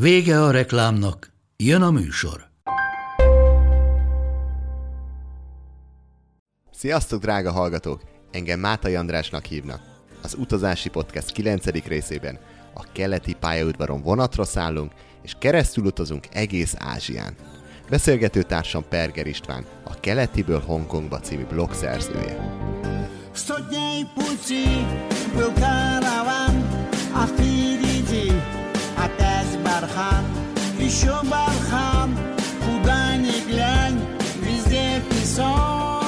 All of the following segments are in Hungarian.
Vége a reklámnak, jön a műsor. Sziasztok, drága hallgatók! Engem Mátai Andrásnak hívnak. Az Utazási Podcast 9. részében a keleti pályaudvaron vonatra szállunk, és keresztül utazunk egész Ázsián. Beszélgető társam Perger István, a Keletiből Hongkongba című blog szerzője Еще бархан, куда ни глянь, везде песок.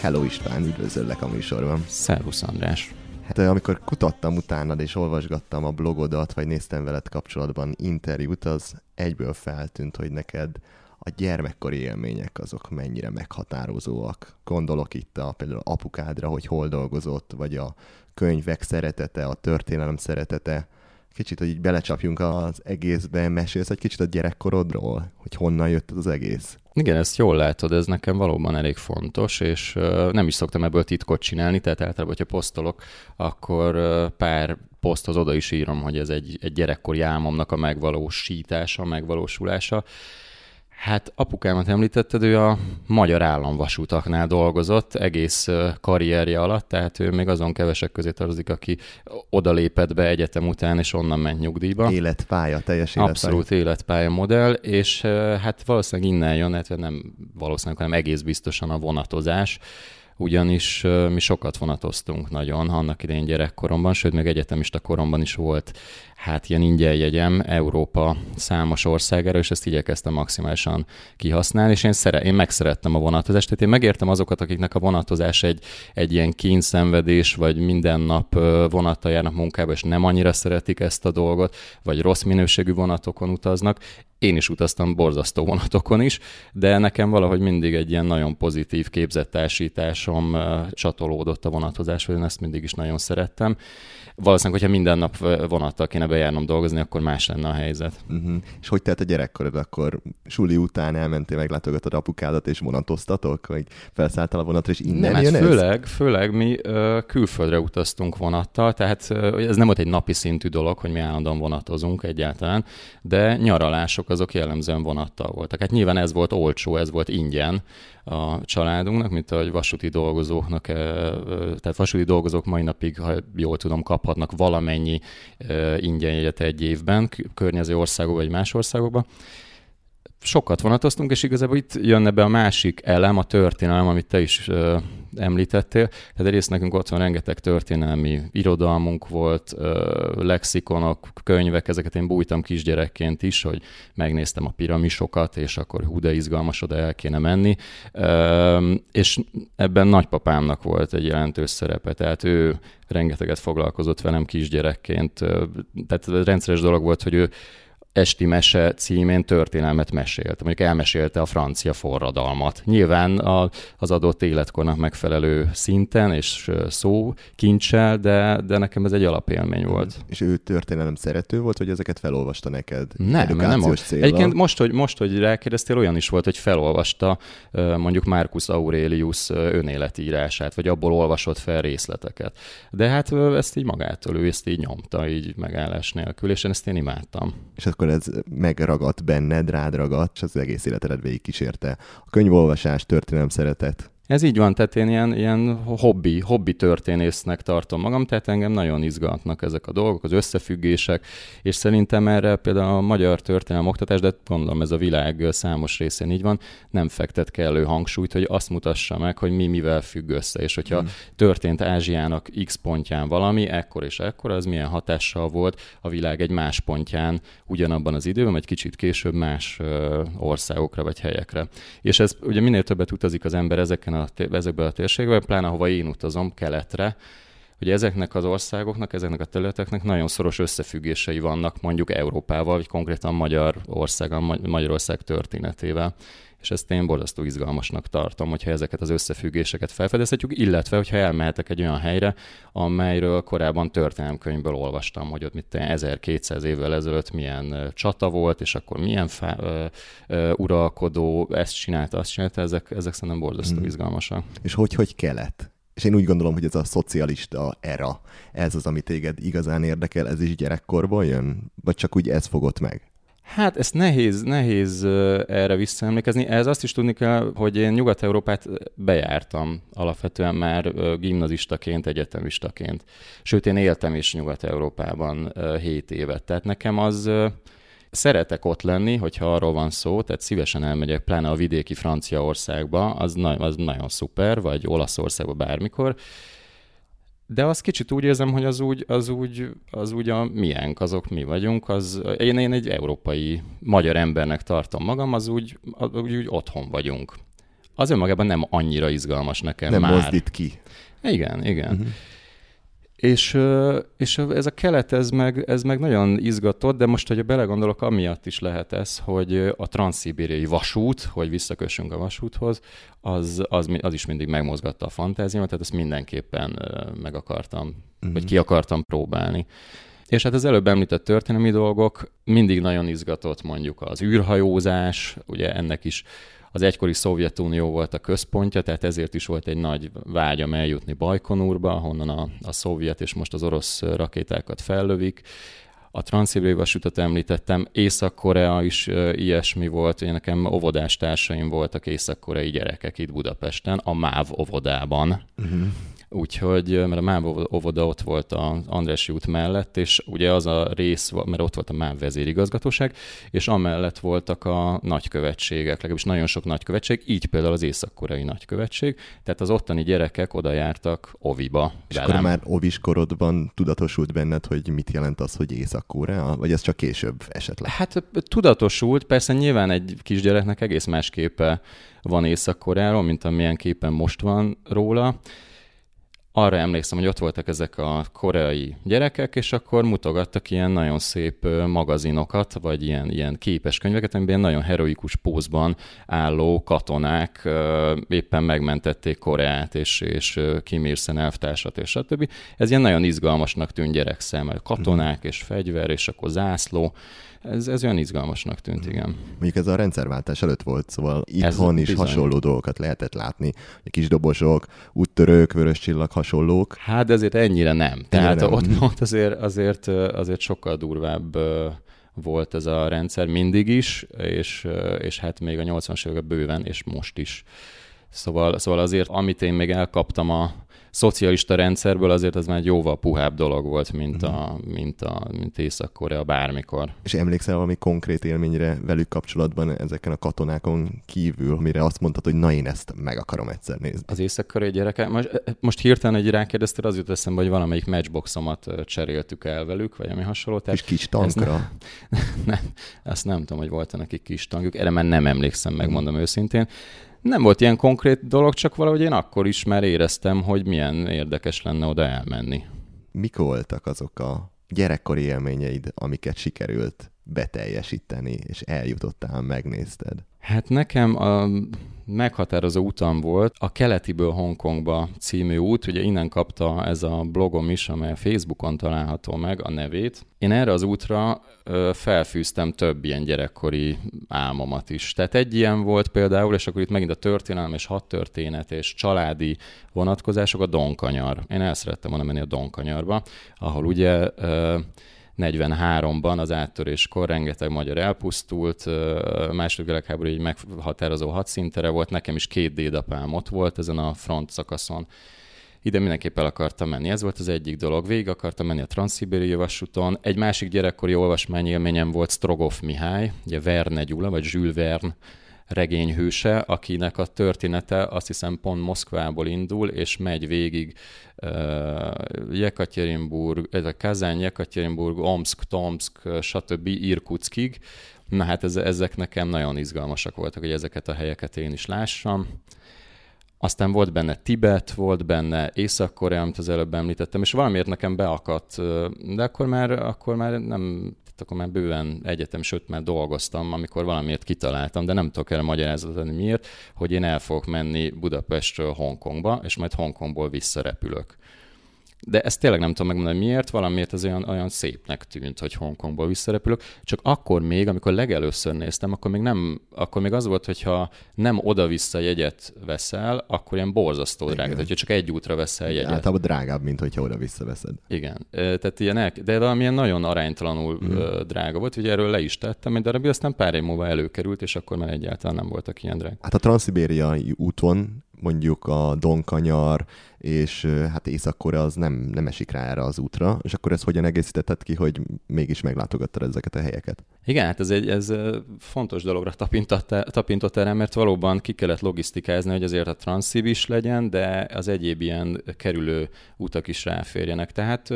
Hello István, üdvözöllek a műsorban. Szervusz András. Hát amikor kutattam utánad és olvasgattam a blogodat, vagy néztem veled kapcsolatban interjút, az egyből feltűnt, hogy neked a gyermekkori élmények azok mennyire meghatározóak. Gondolok itt a, például apukádra, hogy hol dolgozott, vagy a könyvek szeretete, a történelem szeretete kicsit, hogy így belecsapjunk az egészbe, mesélsz egy kicsit a gyerekkorodról, hogy honnan jött az egész? Igen, ezt jól látod, ez nekem valóban elég fontos, és nem is szoktam ebből titkot csinálni, tehát általában, hogyha posztolok, akkor pár poszthoz oda is írom, hogy ez egy, egy gyerekkori álmomnak a megvalósítása, megvalósulása, Hát apukámat említetted, ő a magyar államvasútaknál dolgozott egész karrierje alatt, tehát ő még azon kevesek közé tartozik, aki odalépett be egyetem után, és onnan ment nyugdíjba. Életpálya, teljes életpálya. Abszolút életpálya modell, és hát valószínűleg innen jön, hát nem valószínűleg, hanem egész biztosan a vonatozás ugyanis mi sokat vonatoztunk nagyon annak idején gyerekkoromban, sőt, még egyetemista koromban is volt hát ilyen ingyen jegyem Európa számos országára, és ezt igyekeztem maximálisan kihasználni, és én, szere, én megszerettem a vonatozást, tehát én megértem azokat, akiknek a vonatozás egy, egy ilyen kényszenvedés, vagy minden nap vonattal járnak munkába, és nem annyira szeretik ezt a dolgot, vagy rossz minőségű vonatokon utaznak. Én is utaztam borzasztó vonatokon is, de nekem valahogy mindig egy ilyen nagyon pozitív képzettársításom csatolódott a vonatozáshoz, én ezt mindig is nagyon szerettem valószínűleg, hogyha minden nap vonattal kéne bejárnom dolgozni, akkor más lenne a helyzet. Uh-huh. És hogy telt a gyerekkorod? Akkor suli után elmentél, meglátogatod apukádat, és vonatoztatok? Vagy felszálltál a vonatra, és innen nem, jön ez? Főleg, főleg mi külföldre utaztunk vonattal, tehát ez nem volt egy napi szintű dolog, hogy mi állandóan vonatozunk egyáltalán, de nyaralások azok jellemzően vonattal voltak. Hát nyilván ez volt olcsó, ez volt ingyen, a családunknak, mint a vasúti dolgozóknak, tehát vasúti dolgozók mai napig, ha jól tudom, kaphatnak valamennyi ingyen egy évben, környező országokba vagy más országokba sokat vonatoztunk, és igazából itt jönne be a másik elem, a történelem, amit te is ö, említettél. Tehát egyrészt nekünk ott van rengeteg történelmi irodalmunk volt, ö, lexikonok, könyvek, ezeket én bújtam kisgyerekként is, hogy megnéztem a piramisokat, és akkor hú, de izgalmas, oda el kéne menni. Ö, és ebben nagypapámnak volt egy jelentős szerepe, tehát ő rengeteget foglalkozott velem kisgyerekként. Tehát rendszeres dolog volt, hogy ő Esti Mese címén történelmet mesélt. Mondjuk elmesélte a francia forradalmat. Nyilván a, az adott életkornak megfelelő szinten és szó kincsel, de, de nekem ez egy alapélmény volt. És ő történelem szerető volt, hogy ezeket felolvasta neked? Nem, nem volt. Egyébként most hogy, most, hogy rákérdeztél, olyan is volt, hogy felolvasta mondjuk Marcus Aurelius önéletírását, vagy abból olvasott fel részleteket. De hát ezt így magától, ő ezt így nyomta, így megállás nélkül, és én ezt én imádtam. És akkor akkor ez megragadt benned, rád ragadt, és az egész életedet végig kísérte. A könyvolvasás, történelem szeretet. Ez így van, tehát én ilyen, ilyen hobbi, hobbi történésznek tartom magam, tehát engem nagyon izgatnak ezek a dolgok, az összefüggések, és szerintem erre például a magyar történelem oktatás, de gondolom ez a világ számos részén így van, nem fektet kellő hangsúlyt, hogy azt mutassa meg, hogy mi mivel függ össze, és hogyha hmm. történt Ázsiának X pontján valami, ekkor és ekkor, az milyen hatással volt a világ egy más pontján ugyanabban az időben, vagy kicsit később más országokra vagy helyekre. És ez ugye minél többet utazik az ember ezeken a, ezekbe a térségbe, pláne ahova én utazom, keletre, hogy ezeknek az országoknak, ezeknek a területeknek nagyon szoros összefüggései vannak mondjuk Európával, vagy konkrétan Magyarországon, Magyarország történetével és ezt én borzasztó izgalmasnak tartom, hogyha ezeket az összefüggéseket felfedezhetjük, illetve hogyha elmehetek egy olyan helyre, amelyről korábban történelemkönyvből olvastam, hogy ott mit 1200 évvel ezelőtt milyen csata volt, és akkor milyen fá, ö, ö, uralkodó ezt csinálta, azt csinálta, ezek, ezek szerintem borzasztó hmm. izgalmasak. És hogy, hogy kelet? És én úgy gondolom, hogy ez a szocialista era, ez az, ami téged igazán érdekel, ez is gyerekkorból jön? Vagy csak úgy ez fogott meg? Hát ezt nehéz, nehéz erre visszaemlékezni. Ez azt is tudni kell, hogy én Nyugat-Európát bejártam alapvetően már gimnazistaként, egyetemistaként. Sőt, én éltem is Nyugat-Európában 7 évet. Tehát nekem az szeretek ott lenni, hogyha arról van szó, tehát szívesen elmegyek, pláne a vidéki Franciaországba, az, na- az nagyon szuper, vagy Olaszországba bármikor, de azt kicsit úgy érzem, hogy az úgy, az úgy, az úgy a miénk, azok mi vagyunk, az, én, én egy európai magyar embernek tartom magam, az úgy, az úgy, úgy otthon vagyunk. Az önmagában nem annyira izgalmas nekem nem már. mozdít ki. Igen, igen. Uh-huh. És, és ez a kelet, ez meg, ez meg nagyon izgatott, de most, hogyha belegondolok, amiatt is lehet ez, hogy a transzibériai vasút, hogy visszakössünk a vasúthoz, az, az, az is mindig megmozgatta a fantáziámat, tehát ezt mindenképpen meg akartam, uh-huh. vagy ki akartam próbálni. És hát az előbb említett történelmi dolgok mindig nagyon izgatott, mondjuk az űrhajózás, ugye ennek is az egykori Szovjetunió volt a központja, tehát ezért is volt egy nagy vágyam eljutni Bajkonurba, honnan a, a szovjet és most az orosz rakétákat fellövik. A transzibériai vasútat említettem, Észak-Korea is uh, ilyesmi volt, ugye nekem óvodás társaim voltak észak-koreai gyerekek itt Budapesten, a MÁV óvodában. Uh-huh úgyhogy, mert a MÁV óvoda ott volt az Andrássy út mellett, és ugye az a rész, mert ott volt a MÁV vezérigazgatóság, és amellett voltak a nagykövetségek, legalábbis nagyon sok nagykövetség, így például az észak-koreai nagykövetség, tehát az ottani gyerekek oda jártak oviba. És velem. akkor már ovis korodban tudatosult benned, hogy mit jelent az, hogy Észak-Korea, vagy ez csak később esetleg? Hát tudatosult, persze nyilván egy kisgyereknek egész más képe van Észak-Koreáról, mint amilyen képen most van róla, arra emlékszem, hogy ott voltak ezek a koreai gyerekek, és akkor mutogattak ilyen nagyon szép magazinokat, vagy ilyen, ilyen képes könyveket, amiben nagyon heroikus pózban álló katonák éppen megmentették Koreát, és, és Kim Il-sen elvtársat, és stb. Ez ilyen nagyon izgalmasnak tűnt gyerek szemmel. Katonák és fegyver, és akkor zászló. Ez, ez olyan izgalmasnak tűnt, hmm. igen. Mondjuk ez a rendszerváltás előtt volt, szóval itthon ez is bizony. hasonló dolgokat lehetett látni. A kis dobosok, úttörők, vörös csillag, hasonlók. Hát de azért ennyire nem. Ennyire Tehát nem. Ott, ott azért, azért, azért sokkal durvább volt ez a rendszer mindig is, és, és hát még a 80-as években bőven, és most is. Szóval, szóval azért, amit én még elkaptam a, szocialista rendszerből azért ez már egy jóval puhább dolog volt, mint, a, mhm. mint, a, mint Észak-Korea bármikor. És emlékszel valami konkrét élményre velük kapcsolatban ezeken a katonákon kívül, mire azt mondtad, hogy na én ezt meg akarom egyszer nézni? Az észak-koreai gyereke, most, most hirtelen egy rákérdeztél, az jut eszembe, hogy valamelyik matchboxomat cseréltük el velük, vagy ami hasonló. Tehát kis kis tankra? Nem, nem, azt nem tudom, hogy volt nekik kis tankjuk, erre már nem emlékszem, megmondom mm. őszintén. Nem volt ilyen konkrét dolog, csak valahogy én akkor is már éreztem, hogy milyen érdekes lenne oda elmenni. Mik voltak azok a gyerekkori élményeid, amiket sikerült beteljesíteni, és eljutottál, megnézted? Hát nekem a meghatározó utam volt a Keletiből Hongkongba című út, ugye innen kapta ez a blogom is, amely Facebookon található meg a nevét. Én erre az útra felfűztem több ilyen gyerekkori álmomat is. Tehát egy ilyen volt például, és akkor itt megint a történelem és hadtörténet és családi vonatkozások, a Donkanyar. Én el szerettem volna menni a Donkanyarba, ahol ugye 43-ban az áttöréskor rengeteg magyar elpusztult, második világháború egy meghatározó hadszintere volt, nekem is két dédapám ott volt ezen a front szakaszon, ide mindenképp el akartam menni. Ez volt az egyik dolog. Végig akartam menni a Transzibériai vasúton. Egy másik gyerekkori olvasmányélményem volt Strogov Mihály, ugye Verne Gyula, vagy Jules Verne regényhőse, akinek a története azt hiszem pont Moszkvából indul, és megy végig uh, Jekaterinburg, ez a Kazán, Jekaterinburg, Omsk, Tomsk, stb. Irkutskig. Na hát ez, ezek nekem nagyon izgalmasak voltak, hogy ezeket a helyeket én is lássam. aztán volt benne Tibet, volt benne Észak-Korea, amit az előbb említettem, és valamiért nekem beakadt, de akkor már, akkor már nem, tehát akkor már bőven egyetem, sőt már dolgoztam, amikor valamiért kitaláltam, de nem tudok erre magyarázatot adni miért, hogy én el fogok menni Budapestről Hongkongba, és majd Hongkongból visszarepülök. De ezt tényleg nem tudom megmondani miért, valamiért ez olyan, olyan szépnek tűnt, hogy Hongkongból visszarepülök. Csak akkor még, amikor legelőször néztem, akkor még, nem, akkor még az volt, hogyha nem oda-vissza jegyet veszel, akkor ilyen borzasztó drága. Hogyha csak egy útra veszel jegyet. Általában drágább, mint hogyha oda-vissza veszed. Igen. Tehát ilyen el, de valamilyen nagyon aránytalanul mm. drága volt, ugye erről le is tettem egy darabig, aztán pár év múlva előkerült, és akkor már egyáltalán nem voltak ilyen drága. Hát a transzibériai úton mondjuk a Donkanyar és hát észak az nem, nem esik rá erre az útra, és akkor ezt hogyan egészítetted ki, hogy mégis meglátogattad ezeket a helyeket? Igen, hát ez egy ez fontos dologra tapintott, tapintott erre, mert valóban ki kellett logisztikázni, hogy azért a transzív is legyen, de az egyéb ilyen kerülő utak is ráférjenek. Tehát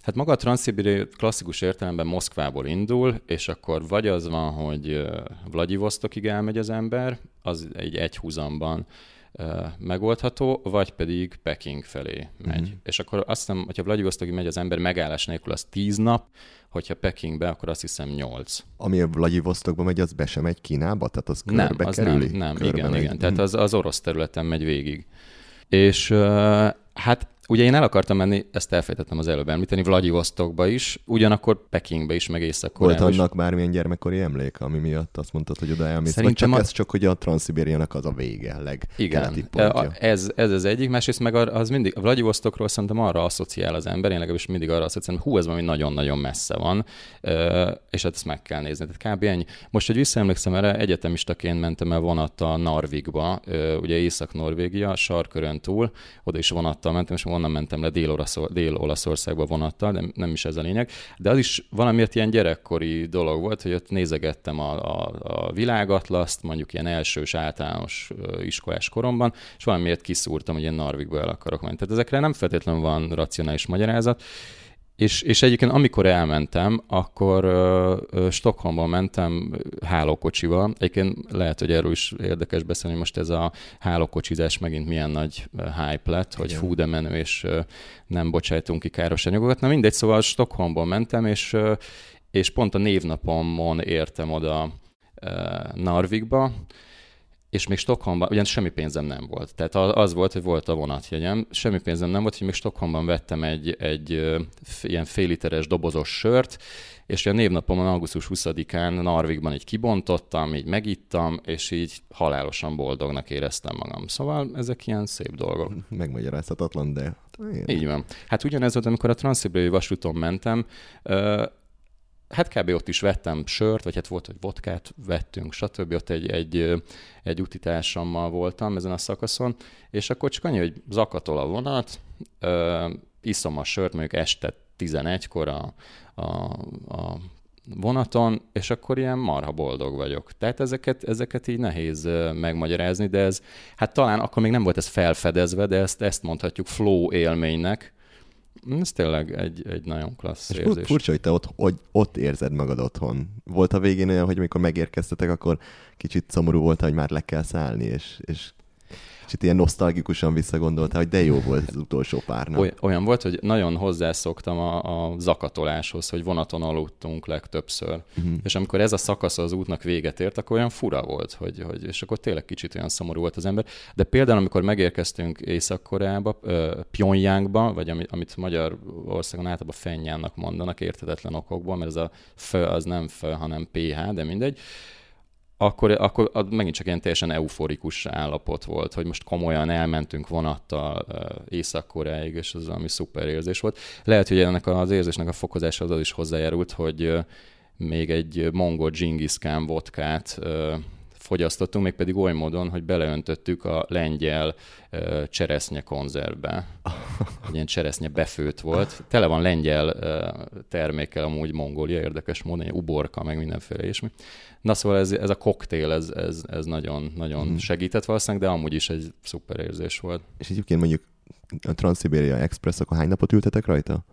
Hát maga a Transzibiri klasszikus értelemben Moszkvából indul, és akkor vagy az van, hogy Vladivostokig elmegy az ember, az egy egyhuzamban megoldható, vagy pedig Peking felé megy. Mm-hmm. És akkor azt hiszem, hogyha Vladivostokig megy az ember megállás nélkül, az 10 nap, hogyha Pekingbe, akkor azt hiszem 8. Ami a Vladivostokba megy, az be sem megy Kínába? Tehát az körbe nem, az kerüli? Nem, nem körbe igen, megy. igen. Tehát mhm. az, az orosz területen megy végig. És hát Ugye én el akartam menni, ezt elfejtettem az előbb említeni, Vladivostokba is, ugyanakkor Pekingbe is, meg észak Volt annak is. bármilyen gyermekkori emlék, ami miatt azt mondtad, hogy oda elmész? Szerintem Vagy csak a... ez csak, hogy a Transzibériának az a vége, leg Igen. Ez, ez az egyik, másrészt meg az mindig, a Vladivostokról szerintem arra asszociál az ember, én legalábbis mindig arra asszociálom, hogy hú, ez valami nagyon-nagyon messze van, és hát ezt meg kell nézni. Tehát kb. ennyi. Most, hogy visszaemlékszem erre, egyetemistaként mentem el vonattal Narvikba, ugye Észak-Norvégia, sarkörön túl, oda is vonattal mentem, és onnan mentem le Dél-Olaszországba vonattal, de nem is ez a lényeg. De az is valamiért ilyen gyerekkori dolog volt, hogy ott nézegettem a, a, a világatlaszt, mondjuk ilyen elsős általános iskolás koromban, és valamiért kiszúrtam, hogy én Narvikba el akarok menni. Tehát ezekre nem feltétlenül van racionális magyarázat, és, és egyébként amikor elmentem, akkor uh, Stockholmban mentem hálókocsival. Egyébként lehet, hogy erről is érdekes beszélni, most ez a hálókocsizás megint milyen nagy hype lett, hogy fú, de menő, és uh, nem bocsájtunk ki káros anyagokat. Na mindegy, szóval Stockholmban mentem, és, uh, és pont a névnapomon értem oda uh, Narvikba, és még Stockholmban, ugyan semmi pénzem nem volt. Tehát az volt, hogy volt a vonatjegyem, semmi pénzem nem volt, hogy még Stockholmban vettem egy, egy ilyen fél literes dobozos sört, és a névnapomon augusztus 20-án Narvikban így kibontottam, így megittam, és így halálosan boldognak éreztem magam. Szóval ezek ilyen szép dolgok. Megmagyarázhatatlan, de... Így van. Hát ugyanez volt, amikor a Transzibériai vasúton mentem, hát kb. ott is vettem sört, vagy hát volt, hogy vodkát vettünk, stb. Ott egy, egy, egy utitársammal voltam ezen a szakaszon, és akkor csak annyi, hogy zakatol a vonat, ö, iszom a sört, mondjuk este 11-kor a, a, a vonaton, és akkor ilyen marha boldog vagyok. Tehát ezeket, ezeket így nehéz megmagyarázni, de ez, hát talán akkor még nem volt ez felfedezve, de ezt, ezt mondhatjuk flow élménynek, ez tényleg egy, egy nagyon klassz és érzés. Furcsa, hogy te ott, hogy ott érzed magad otthon. Volt a végén olyan, hogy amikor megérkeztetek, akkor kicsit szomorú volt, hogy már le kell szállni, és, és kicsit ilyen nosztalgikusan visszagondolta, hogy de jó volt az utolsó pár nap. Oly, olyan volt, hogy nagyon hozzászoktam a, a zakatoláshoz, hogy vonaton aludtunk legtöbbször. Uh-huh. És amikor ez a szakasz az útnak véget ért, akkor olyan fura volt, hogy, hogy, és akkor tényleg kicsit olyan szomorú volt az ember. De például, amikor megérkeztünk Észak-Koreába, Pyongyangba, vagy amit, amit Magyarországon általában Fenyánnak mondanak értetetlen okokból, mert ez a F az nem F, hanem PH, de mindegy akkor, akkor megint csak ilyen teljesen euforikus állapot volt, hogy most komolyan elmentünk vonattal Észak-Koreáig, és az valami szuper érzés volt. Lehet, hogy ennek az érzésnek a fokozása az is hozzájárult, hogy még egy mongol Khan vodkát fogyasztottunk, még pedig oly módon, hogy beleöntöttük a lengyel uh, cseresznye konzervbe. Egy ilyen cseresznye befőtt volt. Tele van lengyel uh, termékkel amúgy Mongólia, érdekes módon, uborka, meg mindenféle ismi. Na szóval ez, ez a koktél, ez, ez, ez nagyon, nagyon mm. segített valószínűleg, de amúgy is egy szuper érzés volt. És egyébként mondjuk a Transzibéria Express, akkor hány napot ültetek rajta?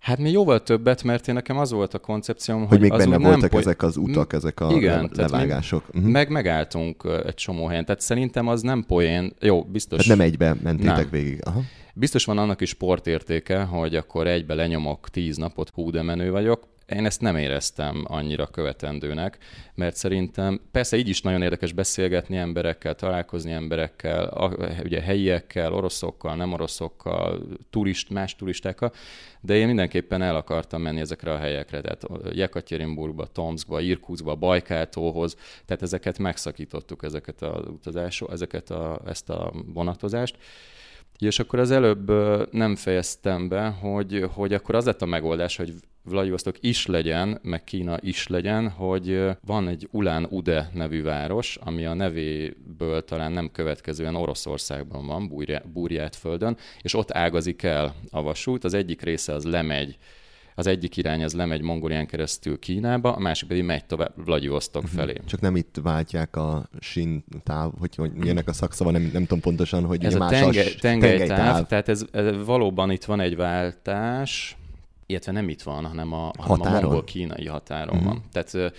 Hát mi jóval többet, mert én nekem az volt a koncepcióm, hogy, Hogy még benne nem voltak poly- ezek az utak, ezek a Igen, le- levágások. Mhm. Meg megálltunk egy csomó helyen. Tehát szerintem az nem poén. Jó, biztos. Tehát nem egybe mentétek Nem. végig. Aha. Biztos van annak is sportértéke, hogy akkor egybe lenyomok tíz napot, hú, de menő vagyok. Én ezt nem éreztem annyira követendőnek, mert szerintem persze így is nagyon érdekes beszélgetni emberekkel, találkozni emberekkel, a, ugye helyiekkel, oroszokkal, nem oroszokkal, turist, más turistákkal, de én mindenképpen el akartam menni ezekre a helyekre, tehát Jekaterinburgba, Tomskba, Irkutskba, Bajkáltóhoz, tehát ezeket megszakítottuk, ezeket az utazások, ezeket a, ezt a vonatozást. És akkor az előbb nem fejeztem be, hogy, hogy akkor az lett a megoldás, hogy Vladivostok is legyen, meg Kína is legyen, hogy van egy Ulán Ude nevű város, ami a nevéből talán nem következően Oroszországban van, Búrjá- Búrjátföldön, és ott ágazik el a vasút. Az egyik része az lemegy az egyik irány az lemegy Mongólián keresztül Kínába, a másik pedig megy tovább Vladivostok felé. Csak nem itt váltják a sin táv, hogy, hogy milyenek a szakszava, nem, nem tudom pontosan, hogy Ez a más tenge, s- tengelytáv, tehát ez, ez valóban itt van egy váltás, illetve nem itt van, hanem a, hanem a mongol-kínai határon Mhm. van. Tehát,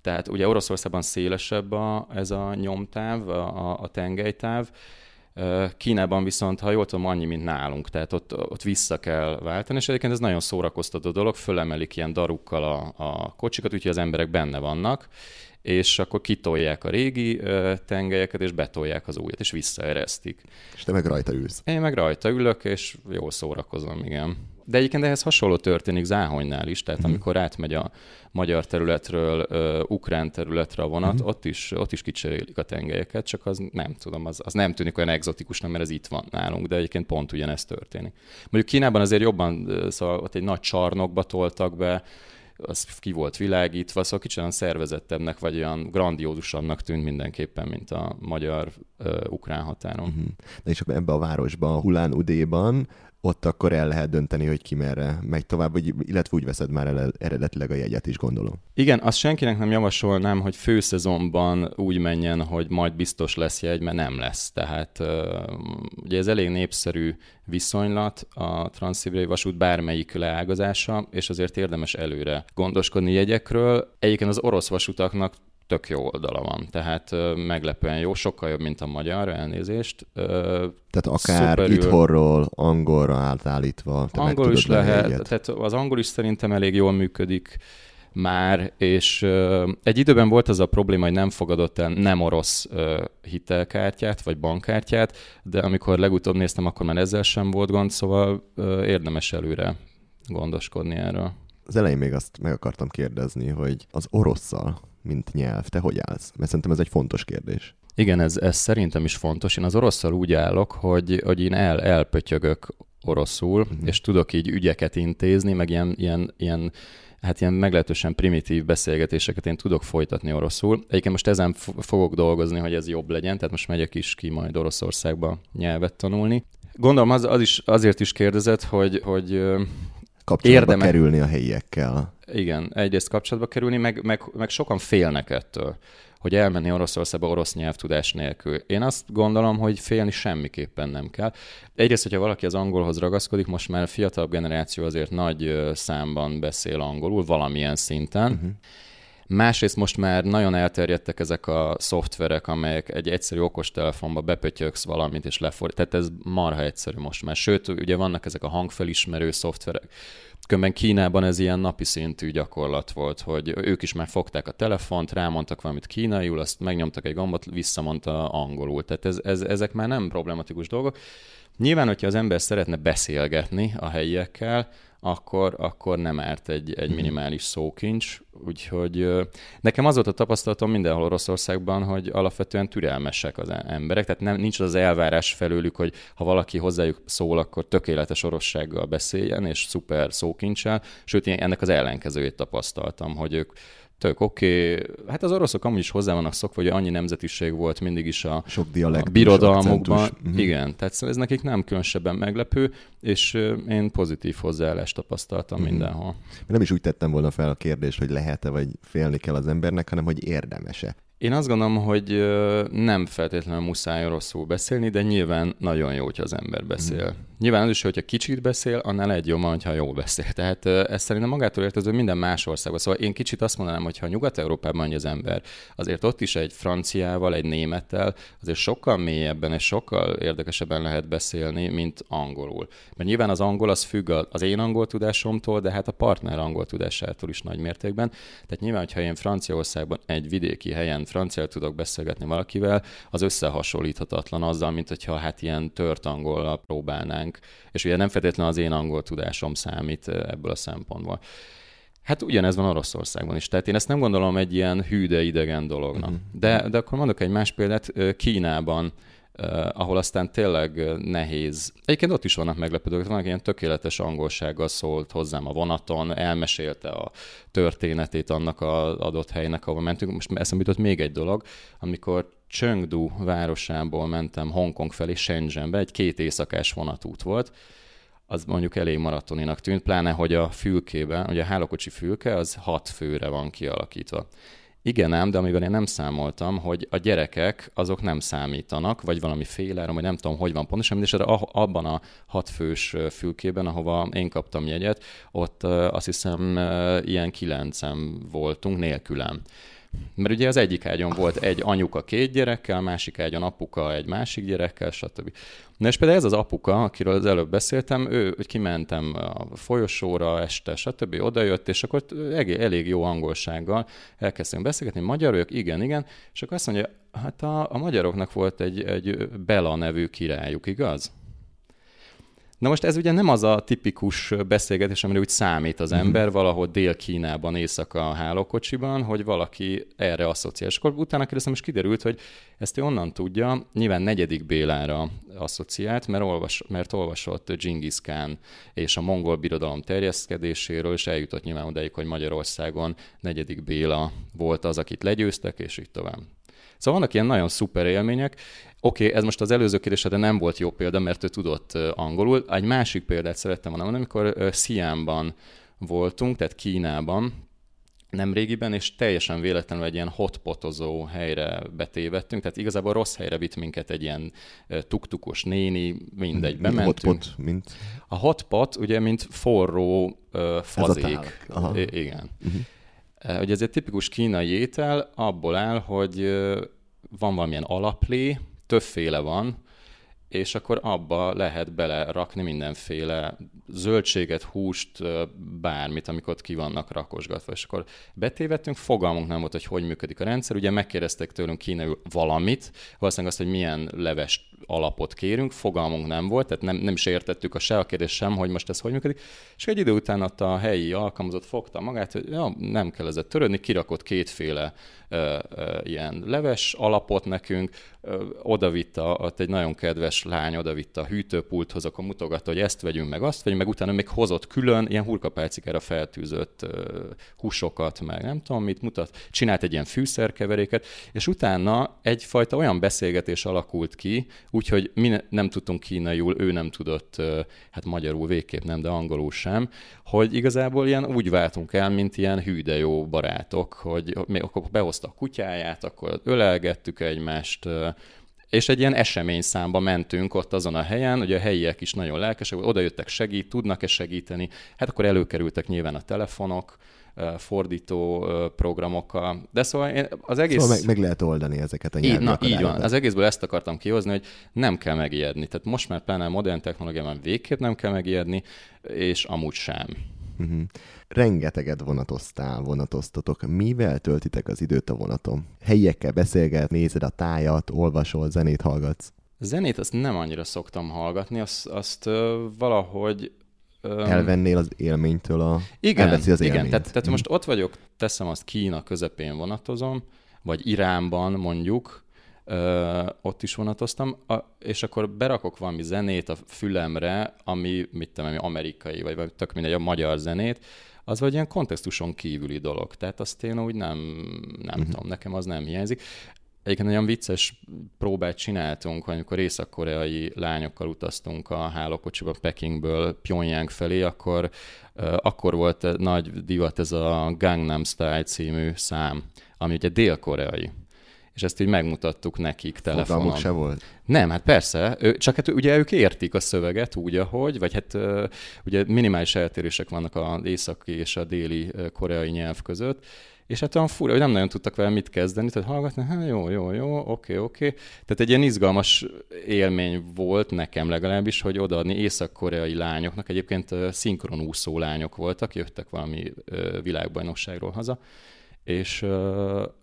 tehát ugye Oroszországban szélesebb a, ez a nyomtáv, a, a, a tengelytáv, Kínában viszont, ha jól tudom, annyi, mint nálunk, tehát ott, ott vissza kell váltani, és egyébként ez nagyon szórakoztató dolog, fölemelik ilyen darukkal a, a kocsikat, úgyhogy az emberek benne vannak, és akkor kitolják a régi tengelyeket, és betolják az újat, és visszaeresztik. És te meg rajta ülsz. Én meg rajta ülök, és jól szórakozom, igen. De egyébként ehhez hasonló történik Záhonynál is, tehát amikor átmegy a magyar területről ö, ukrán területre a vonat, ott, is, ott is kicserélik a tengelyeket, csak az nem tudom, az, az nem tűnik olyan egzotikusnak, mert ez itt van nálunk, de egyébként pont ugyanez történik. Mondjuk Kínában azért jobban, szóval ott egy nagy csarnokba toltak be, az ki volt világítva, szóval kicsit olyan szervezettebbnek, vagy olyan grandiózusabbnak tűnt mindenképpen, mint a magyar-ukrán határon. Mhm. De és akkor ebbe a városba, Hulán Udéban, ott akkor el lehet dönteni, hogy ki merre megy tovább, vagy, illetve úgy veszed már el eredetileg a jegyet is, gondolom. Igen, azt senkinek nem javasolnám, hogy főszezonban úgy menjen, hogy majd biztos lesz jegy, mert nem lesz. Tehát ugye ez elég népszerű viszonylat a transzibériai vasút bármelyik leágazása, és azért érdemes előre gondoskodni jegyekről. Egyébként az orosz vasutaknak tök jó oldala van, tehát meglepően jó, sokkal jobb, mint a magyar, elnézést. Tehát akár Szuperül. itthonról angolra átállítva te angol is lehet, tehát az angol is szerintem elég jól működik már, és ö, egy időben volt az a probléma, hogy nem fogadott el nem orosz ö, hitelkártyát, vagy bankkártyát, de amikor legutóbb néztem, akkor már ezzel sem volt gond, szóval ö, érdemes előre gondoskodni erről. Az elején még azt meg akartam kérdezni, hogy az orosszal, mint nyelv, te hogy állsz? Mert szerintem ez egy fontos kérdés. Igen, ez, ez szerintem is fontos. Én az orosszal úgy állok, hogy, hogy én el, elpötyögök oroszul, uh-huh. és tudok így ügyeket intézni, meg ilyen, ilyen, ilyen hát ilyen meglehetősen primitív beszélgetéseket én tudok folytatni oroszul. Egyébként most ezen fogok dolgozni, hogy ez jobb legyen, tehát most megyek is ki majd Oroszországba nyelvet tanulni. Gondolom az, az is, azért is kérdezett, hogy, hogy Kapcsolatba Érdeme- kerülni a helyiekkel. igen, egyrészt kapcsolatba kerülni, meg, meg, meg sokan félnek ettől, hogy elmenni Oroszországba orosz nyelvtudás nélkül. Én azt gondolom, hogy félni semmiképpen nem kell. Egyrészt, hogyha valaki az angolhoz ragaszkodik, most már a fiatalabb generáció azért nagy számban beszél angolul, valamilyen szinten. Uh-huh. Másrészt most már nagyon elterjedtek ezek a szoftverek, amelyek egy egyszerű okostelefonba bepötyöksz valamit és lefordít. Tehát ez marha egyszerű most már. Sőt, ugye vannak ezek a hangfelismerő szoftverek. Különben Kínában ez ilyen napi szintű gyakorlat volt, hogy ők is már fogták a telefont, rámondtak valamit kínaiul, azt megnyomtak egy gombot, visszamondta angolul. Tehát ez, ez, ezek már nem problematikus dolgok. Nyilván, hogyha az ember szeretne beszélgetni a helyiekkel, akkor, akkor nem árt egy, egy minimális szókincs. Úgyhogy nekem az volt a tapasztalatom mindenhol Oroszországban, hogy alapvetően türelmesek az emberek, tehát nem, nincs az elvárás felőlük, hogy ha valaki hozzájuk szól, akkor tökéletes orossággal beszéljen, és szuper szókincsel, sőt, én ennek az ellenkezőjét tapasztaltam, hogy ők tök oké, okay. hát az oroszok amúgy is hozzá vannak szokva, hogy annyi nemzetiség volt mindig is a, Sok a dialektus, birodalmukban. akcentus. Mhm. Igen, tehát ez nekik nem különösebben meglepő, és én pozitív hozzáállást tapasztaltam Mhm. mindenhol. Nem is úgy tettem volna fel a kérdést, hogy lehet-e, vagy félni kell az embernek, hanem hogy érdemese. Én azt gondolom, hogy nem feltétlenül muszáj oroszul beszélni, de nyilván nagyon jó, hogyha az ember beszél Nyilván az is, hogyha kicsit beszél, annál egy jobb, ha jól beszél. Tehát ez szerintem magától értező minden más országban. Szóval én kicsit azt mondanám, hogy ha Nyugat-Európában mondja az ember, azért ott is egy franciával, egy némettel, azért sokkal mélyebben és sokkal érdekesebben lehet beszélni, mint angolul. Mert nyilván az angol az függ az én angol tudásomtól, de hát a partner angol tudásától is nagy mértékben. Tehát nyilván, hogyha én Franciaországban egy vidéki helyen franciául tudok beszélgetni valakivel, az összehasonlíthatatlan azzal, mint hogyha hát ilyen tört angollal próbálnánk. És ugye nem feltétlenül az én angol tudásom számít ebből a szempontból. Hát ugyanez van Oroszországban is. Tehát én ezt nem gondolom egy ilyen hű, de idegen dolognak. Uh-huh. De, de akkor mondok egy más példát. Kínában Uh, ahol aztán tényleg nehéz. Egyébként ott is vannak meglepődők, vannak ilyen tökéletes angolsággal szólt hozzám a vonaton, elmesélte a történetét annak az adott helynek, ahol mentünk. Most eszembe jutott még egy dolog, amikor Chengdu városából mentem Hongkong felé, Shenzhenbe, egy két éjszakás vonatút volt, az mondjuk elég maratoninak tűnt, pláne, hogy a fülkében, ugye a hálókocsi fülke, az hat főre van kialakítva. Igen ám, de amivel én nem számoltam, hogy a gyerekek azok nem számítanak, vagy valami féláram, vagy nem tudom, hogy van pontosan, és abban a hatfős fülkében, ahova én kaptam jegyet, ott azt hiszem ilyen kilencem voltunk nélkülem. Mert ugye az egyik ágyon volt egy anyuka két gyerekkel, másik ágyon apuka egy másik gyerekkel, stb. Na és például ez az apuka, akiről az előbb beszéltem, ő, hogy kimentem a folyosóra este, stb. odajött, és akkor elég, jó angolsággal elkezdtünk beszélgetni, magyarok, igen, igen, és akkor azt mondja, hát a, a magyaroknak volt egy, egy Bela nevű királyuk, igaz? Na most ez ugye nem az a tipikus beszélgetés, amire úgy számít az mhm. ember valahol Dél-Kínában, éjszaka a hálókocsiban, hogy valaki erre asszociál. És akkor utána kérdeztem, és kiderült, hogy ezt ő onnan tudja, nyilván negyedik Bélára asszociált, mert, olvas, mert olvasott Genghis Khan és a mongol birodalom terjeszkedéséről, és eljutott nyilván odaig, hogy Magyarországon negyedik Béla volt az, akit legyőztek, és így tovább. Szóval vannak ilyen nagyon szuper élmények. Oké, okay, ez most az előző kérdésre nem volt jó példa, mert ő tudott angolul. Egy másik példát szerettem volna mondani, amikor Sziánban voltunk, tehát Kínában, nem régiben, és teljesen véletlenül egy ilyen hotpotozó helyre betévettünk, tehát igazából rossz helyre vitt minket egy ilyen tuktukos néni, mindegy, bementünk. Hotpot, mint? A hotpot ugye, mint forró uh, fazék. I- igen. Uh-huh. Ugye ez egy tipikus kínai étel, abból áll, hogy van valamilyen alaplé, többféle van, és akkor abba lehet belerakni mindenféle zöldséget, húst, bármit, amikor ott ki vannak rakosgatva. És akkor betévettünk, fogalmunk nem volt, hogy hogy működik a rendszer. Ugye megkérdeztek tőlünk kínaiul valamit, valószínűleg azt, hogy milyen leves alapot kérünk, fogalmunk nem volt, tehát nem, nem is értettük a se a kérdés sem, hogy most ez hogy működik. És egy idő után ott a helyi alkalmazott fogta magát, hogy ja, nem kell ezzel törődni, kirakott kétféle ö, ö, ilyen leves alapot nekünk, ö, odavitte, ott egy nagyon kedves lány odavitte a hűtőpulthoz, akkor mutogatta, hogy ezt vegyünk meg, azt vegyünk meg, utána még hozott külön ilyen hurkapálcikára feltűzött ö, húsokat, meg nem tudom mit mutat, csinált egy ilyen fűszerkeveréket, és utána egyfajta olyan beszélgetés alakult ki, úgyhogy mi ne, nem tudtunk kínaiul, ő nem tudott, hát magyarul végképp nem, de angolul sem, hogy igazából ilyen úgy váltunk el, mint ilyen hű jó barátok, hogy még akkor behozta a kutyáját, akkor ölelgettük egymást, és egy ilyen esemény számba mentünk ott azon a helyen, hogy a helyiek is nagyon lelkesek, oda jöttek segít, tudnak-e segíteni, hát akkor előkerültek nyilván a telefonok, fordító programokkal. De szóval én az egész... Szóval meg, meg lehet oldani ezeket a nyelvi így, na, így van. Az egészből ezt akartam kihozni, hogy nem kell megijedni. Tehát most már pláne modern technológiában végképp nem kell megijedni, és amúgy sem. Uh-huh. Rengeteget vonatoztál, vonatoztatok. Mivel töltitek az időt a vonaton? Helyiekkel beszélget, nézed a tájat, olvasol, zenét hallgatsz? Zenét azt nem annyira szoktam hallgatni, azt, azt uh, valahogy elvennél az élménytől a... Igen, az élményt. igen. Tehát, tehát mm. most ott vagyok, teszem azt Kína közepén vonatozom, vagy Iránban mondjuk, ö, ott is vonatoztam, a, és akkor berakok valami zenét a fülemre, ami, mit tudom, ami amerikai, vagy, vagy tök mindegy, a magyar zenét, az vagy ilyen kontextuson kívüli dolog. Tehát azt én úgy nem, nem uh-huh. tudom, nekem az nem hiányzik. Egyébként nagyon vicces próbát csináltunk, amikor észak-koreai lányokkal utaztunk a hálókocsiba Pekingből Pyongyang felé, akkor, akkor volt nagy divat ez a Gangnam Style című szám, ami ugye dél-koreai. és ezt így megmutattuk nekik telefonon. Fogalmuk se volt? Nem, hát persze, csak hát ugye ők értik a szöveget úgy, ahogy, vagy hát ugye minimális eltérések vannak az északi és a déli koreai nyelv között, és hát olyan fura, hogy nem nagyon tudtak vele mit kezdeni, tehát hallgatni, hát jó, jó, jó, oké, oké. Tehát egy ilyen izgalmas élmény volt nekem legalábbis, hogy odaadni észak-koreai lányoknak, egyébként szinkronúszó lányok voltak, jöttek valami világbajnokságról haza, és,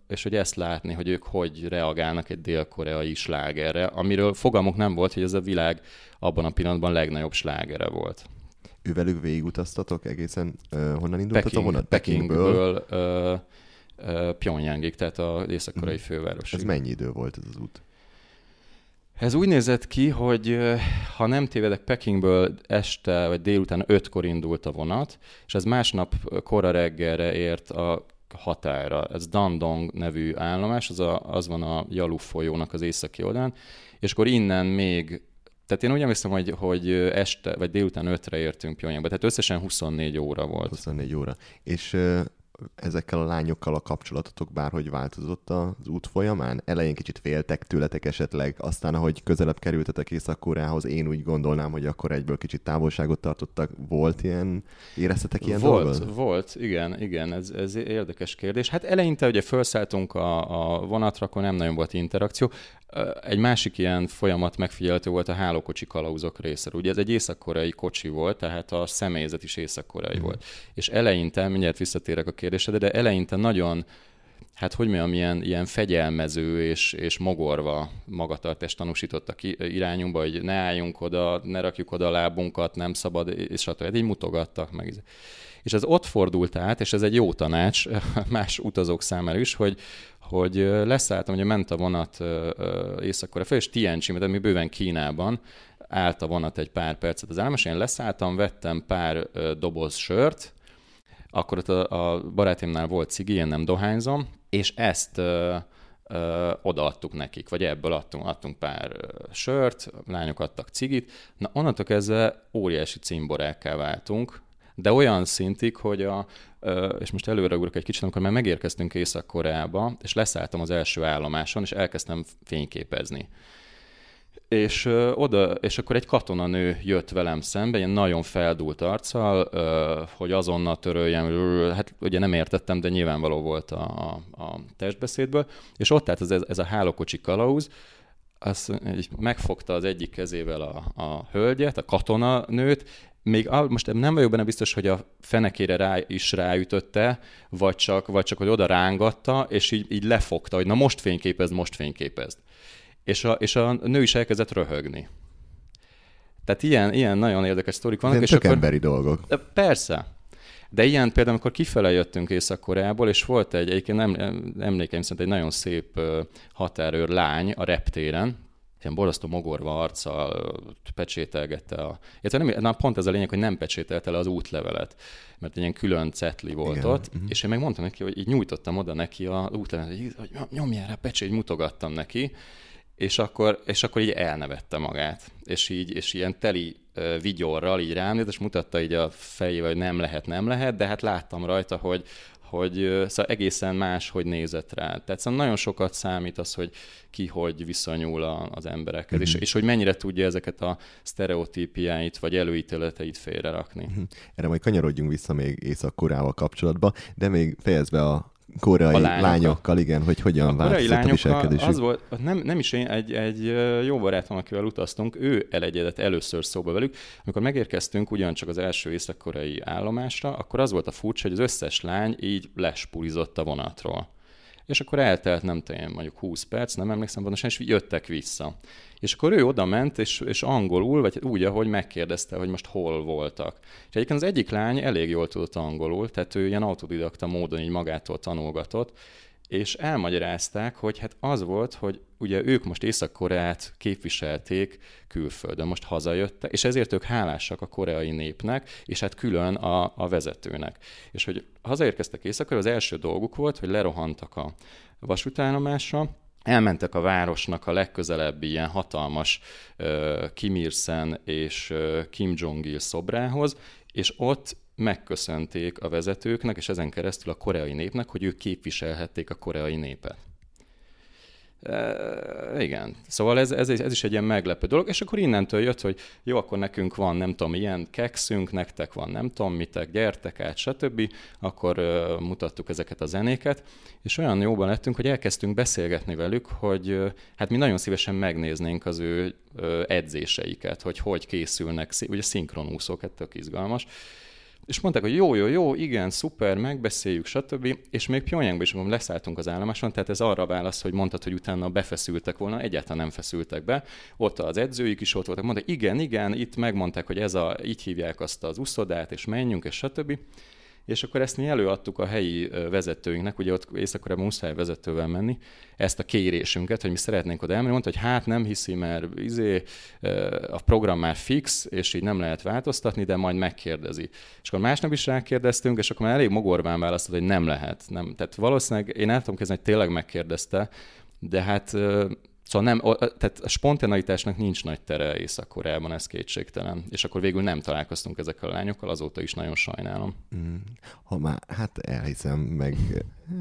és hogy ezt látni, hogy ők hogy reagálnak egy dél-koreai slágerre, amiről fogalmuk nem volt, hogy ez a világ abban a pillanatban legnagyobb slágere volt. Ővelük végigutaztatok egészen, uh, honnan indultatok? Peking, honnan? Pekingből, Pekingből uh, uh, Pyongyangig, tehát az észak-koreai mhm. főváros. Ez mennyi idő volt ez az út? Ez úgy nézett ki, hogy ha nem tévedek, Pekingből este vagy délután ötkor indult a vonat, és ez másnap kora reggelre ért a határa. Ez Dandong nevű állomás, az, a, az van a Jalu folyónak az északi oldalán, és akkor innen még tehát én úgy emlékszem, hogy, hogy este, vagy délután ötre értünk Pyongyangba, tehát összesen 24 óra volt. 24 óra. És ezekkel a lányokkal a kapcsolatotok bárhogy változott az út folyamán? Elején kicsit féltek tőletek esetleg, aztán ahogy közelebb kerültetek Észak-Koreához, én úgy gondolnám, hogy akkor egyből kicsit távolságot tartottak. Volt ilyen, éreztetek ilyen Volt, dolgot? volt, igen, igen, ez, ez érdekes kérdés. Hát eleinte ugye felszálltunk a, a vonatra, akkor nem nagyon volt interakció. Egy másik ilyen folyamat megfigyelhető volt a hálókocsi kalauzok részéről. Ugye ez egy észak-koreai kocsi volt, tehát a személyzet is észak-koreai mm. volt. És eleinte, mindjárt visszatérek a kérdésedre, de eleinte nagyon hát hogy mondjam, ilyen, ilyen fegyelmező és, és mogorva magatartást tanúsítottak irányunkba, hogy ne álljunk oda, ne rakjuk oda a lábunkat, nem szabad, és stb. Hát így mutogattak meg. És ez ott fordult át, és ez egy jó tanács más utazók számára is, hogy, hogy leszálltam, hogy ment a vonat észak fel, és Tianchi, mert mi bőven Kínában, állt a vonat egy pár percet az állomás, én leszálltam, vettem pár doboz sört, akkor ott a, a barátimnál volt cigi, én nem dohányzom, és ezt ö, ö, odaadtuk nekik, vagy ebből adtunk, adtunk pár sört, lányok adtak cigit, na onnantól kezdve óriási cimborákká váltunk, de olyan szintig, hogy a, és most előre ugrok egy kicsit, amikor már megérkeztünk Észak-Koreába, és leszálltam az első állomáson, és elkezdtem fényképezni. És oda, és akkor egy katonanő jött velem szembe, ilyen nagyon feldúlt arccal, hogy azonnal töröljem, hát ugye nem értettem, de nyilvánvaló volt a, a, a testbeszédből, és ott állt ez, ez a hálókocsi kalauz, az megfogta az egyik kezével a, a hölgyet, a katonanőt, még most nem vagyok benne biztos, hogy a fenekére rá is ráütötte, vagy csak, vagy csak hogy oda rángatta, és így, így lefogta, hogy na most fényképezd, most fényképezd. És a, és a nő is elkezdett röhögni. Tehát ilyen, ilyen nagyon érdekes sztorik vannak. és akkor, emberi dolgok. Persze. De ilyen például, amikor kifele jöttünk Észak-Koreából, és volt egy, egyébként emlékeim szerint egy nagyon szép határőr lány a reptéren, ilyen borzasztó mogorva arccal pecsételgette a... Illetve nem, na, pont ez a lényeg, hogy nem pecsételte le az útlevelet, mert egy ilyen külön cetli volt Igen. ott, uh-huh. és én meg mondtam neki, hogy így nyújtottam oda neki a útlevelet, hogy, hogy nyomjál rá pecsét, mutogattam neki, és akkor, és akkor így elnevette magát, és így, és ilyen teli uh, vigyorral így rám, és mutatta így a fejével, hogy nem lehet, nem lehet, de hát láttam rajta, hogy, hogy szóval egészen más, hogy nézett rá. Tehát szóval nagyon sokat számít az, hogy ki hogy viszonyul a, az emberekhez, mm-hmm. és, mhm. és hogy mennyire tudja ezeket a sztereotípiáit vagy előítéleteit félrerakni. Mm-hmm. Erre majd kanyarodjunk vissza még Észak-Koreával kapcsolatban, de még fejezve a koreai lányokkal. lányokkal, igen, hogy hogyan a viselkedésük. Az volt, nem, nem is én, egy, egy jó barátom, akivel utaztunk, ő elegyedett először szóba velük. Amikor megérkeztünk ugyancsak az első észak-koreai állomásra, akkor az volt a furcsa, hogy az összes lány így lespulizott a vonatról és akkor eltelt nem tudom, mondjuk 20 perc, nem emlékszem pontosan, és jöttek vissza. És akkor ő oda ment, és, és angolul, vagy úgy, ahogy megkérdezte, hogy most hol voltak. És egyébként az egyik lány elég jól tudott angolul, tehát ő ilyen autodidakta módon így magától tanulgatott, és elmagyarázták, hogy hát az volt, hogy ugye ők most Észak-Koreát képviselték külföldön, most hazajöttek, és ezért ők hálásak a koreai népnek, és hát külön a, a vezetőnek. És hogy hazaérkeztek észak az első dolguk volt, hogy lerohantak a vasútállomásra, elmentek a városnak a legközelebbi ilyen hatalmas uh, Kim Il-sen és uh, Kim Jong-il szobrához, és ott megköszönték a vezetőknek, és ezen keresztül a koreai népnek, hogy ők képviselhették a koreai népet. E, igen. Szóval ez, ez, ez is egy ilyen meglepő dolog, és akkor innentől jött, hogy jó, akkor nekünk van nem tudom, ilyen kekszünk, nektek van nem tudom mitek, gyertek át, stb. Akkor uh, mutattuk ezeket a zenéket, és olyan jóban lettünk, hogy elkezdtünk beszélgetni velük, hogy uh, hát mi nagyon szívesen megnéznénk az ő uh, edzéseiket, hogy hogy készülnek, ugye szinkronúszók, hát tök izgalmas, és mondták, hogy jó, jó, jó, igen, szuper, megbeszéljük, stb. És még Pyongyangban is, amikor leszálltunk az állomáson, tehát ez arra válasz, hogy mondtad, hogy utána befeszültek volna, egyáltalán nem feszültek be. Ott az edzőik is ott voltak, mondták, igen, igen, itt megmondták, hogy ez a, így hívják azt az uszodát, és menjünk, és stb. És akkor ezt mi előadtuk a helyi vezetőinknek, ugye ott észak muszáj vezetővel menni, ezt a kérésünket, hogy mi szeretnénk oda elmenni. Mondta, hogy hát nem hiszi, mert izé, a program már fix, és így nem lehet változtatni, de majd megkérdezi. És akkor másnap is rákérdeztünk, és akkor már elég mogorván választott, hogy nem lehet. Nem. Tehát valószínűleg én el tudom kezdeni, hogy tényleg megkérdezte, de hát Szóval nem, tehát a spontaneitásnak nincs nagy tere Észak-Koreában, ez kétségtelen. És akkor végül nem találkoztunk ezekkel a lányokkal, azóta is nagyon sajnálom. Mm. Ha már, hát elhiszem, meg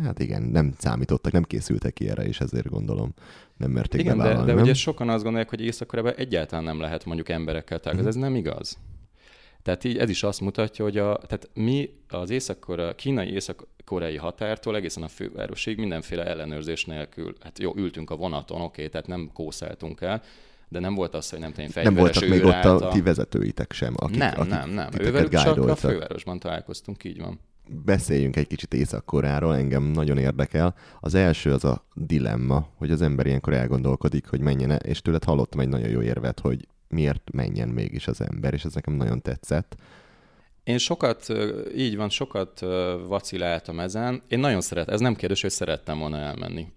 hát igen, nem számítottak, nem készültek erre, és ezért gondolom nem merték Igen, de, de nem? ugye sokan azt gondolják, hogy észak egyáltalán nem lehet mondjuk emberekkel találkozni. Mm. Ez nem igaz. Tehát így ez is azt mutatja, hogy a, tehát mi az észak kínai észak-koreai határtól egészen a fővárosig mindenféle ellenőrzés nélkül, hát jó, ültünk a vonaton, oké, tehát nem kószáltunk el, de nem volt az, hogy nem tudom, Nem voltak még ott a, a ti vezetőitek sem, akik, Nem, akik nem, nem. Ővelük csak a fővárosban találkoztunk, így van. Beszéljünk egy kicsit Észak-Koráról, engem nagyon érdekel. Az első az a dilemma, hogy az ember ilyenkor elgondolkodik, hogy menjen -e, és tőled hallottam egy nagyon jó érvet, hogy miért menjen mégis az ember, és ez nekem nagyon tetszett. Én sokat, így van, sokat vaciláltam ezen. Én nagyon szeret, ez nem kérdés, hogy szerettem volna elmenni.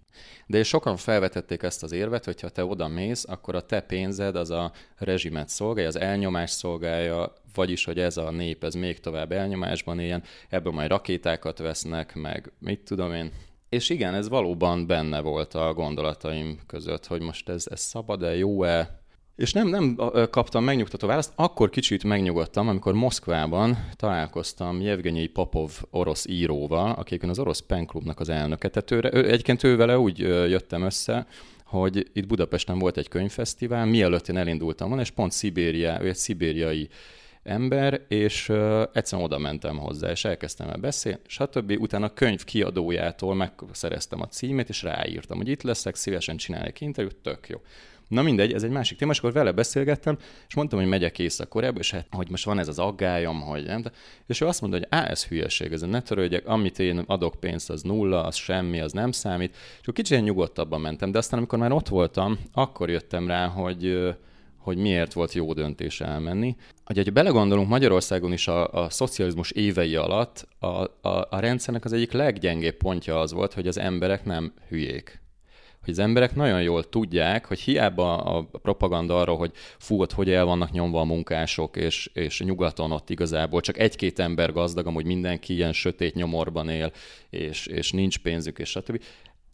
De sokan felvetették ezt az érvet, hogy ha te oda mész, akkor a te pénzed az a rezsimet szolgálja, az elnyomás szolgálja, vagyis, hogy ez a nép, ez még tovább elnyomásban éljen, ebből majd rakétákat vesznek, meg mit tudom én. És igen, ez valóban benne volt a gondolataim között, hogy most ez, ez szabad-e, jó-e, és nem, nem kaptam megnyugtató választ, akkor kicsit megnyugodtam, amikor Moszkvában találkoztam Jevgenyi Popov orosz íróval, aki az orosz penklubnak az elnöke. Tehát ő, egyébként ő vele úgy jöttem össze, hogy itt Budapesten volt egy könyvfesztivál, mielőtt én elindultam volna, és pont Szibéria, ő egy szibériai ember, és uh, egyszerűen oda mentem hozzá, és elkezdtem el beszélni, stb. Utána a könyv kiadójától megszereztem a címét, és ráírtam, hogy itt leszek, szívesen csinálják interjút, tök jó. Na mindegy, ez egy másik téma, és akkor vele beszélgettem, és mondtam, hogy megyek észak és hát, hogy most van ez az aggályom, hogy nem. És ő azt mondta, hogy á, ez hülyeség, ez ne törődjek, amit én adok pénzt, az nulla, az semmi, az nem számít. És akkor kicsit nyugodtabban mentem, de aztán, amikor már ott voltam, akkor jöttem rá, hogy hogy miért volt jó döntés elmenni. Hogy, ha belegondolunk, Magyarországon is a, a szocializmus évei alatt a, a, a rendszernek az egyik leggyengébb pontja az volt, hogy az emberek nem hülyék hogy az emberek nagyon jól tudják, hogy hiába a propaganda arról, hogy fú, ott hogy el vannak nyomva a munkások, és, és nyugaton ott igazából csak egy-két ember gazdag, amúgy mindenki ilyen sötét nyomorban él, és, és nincs pénzük, és stb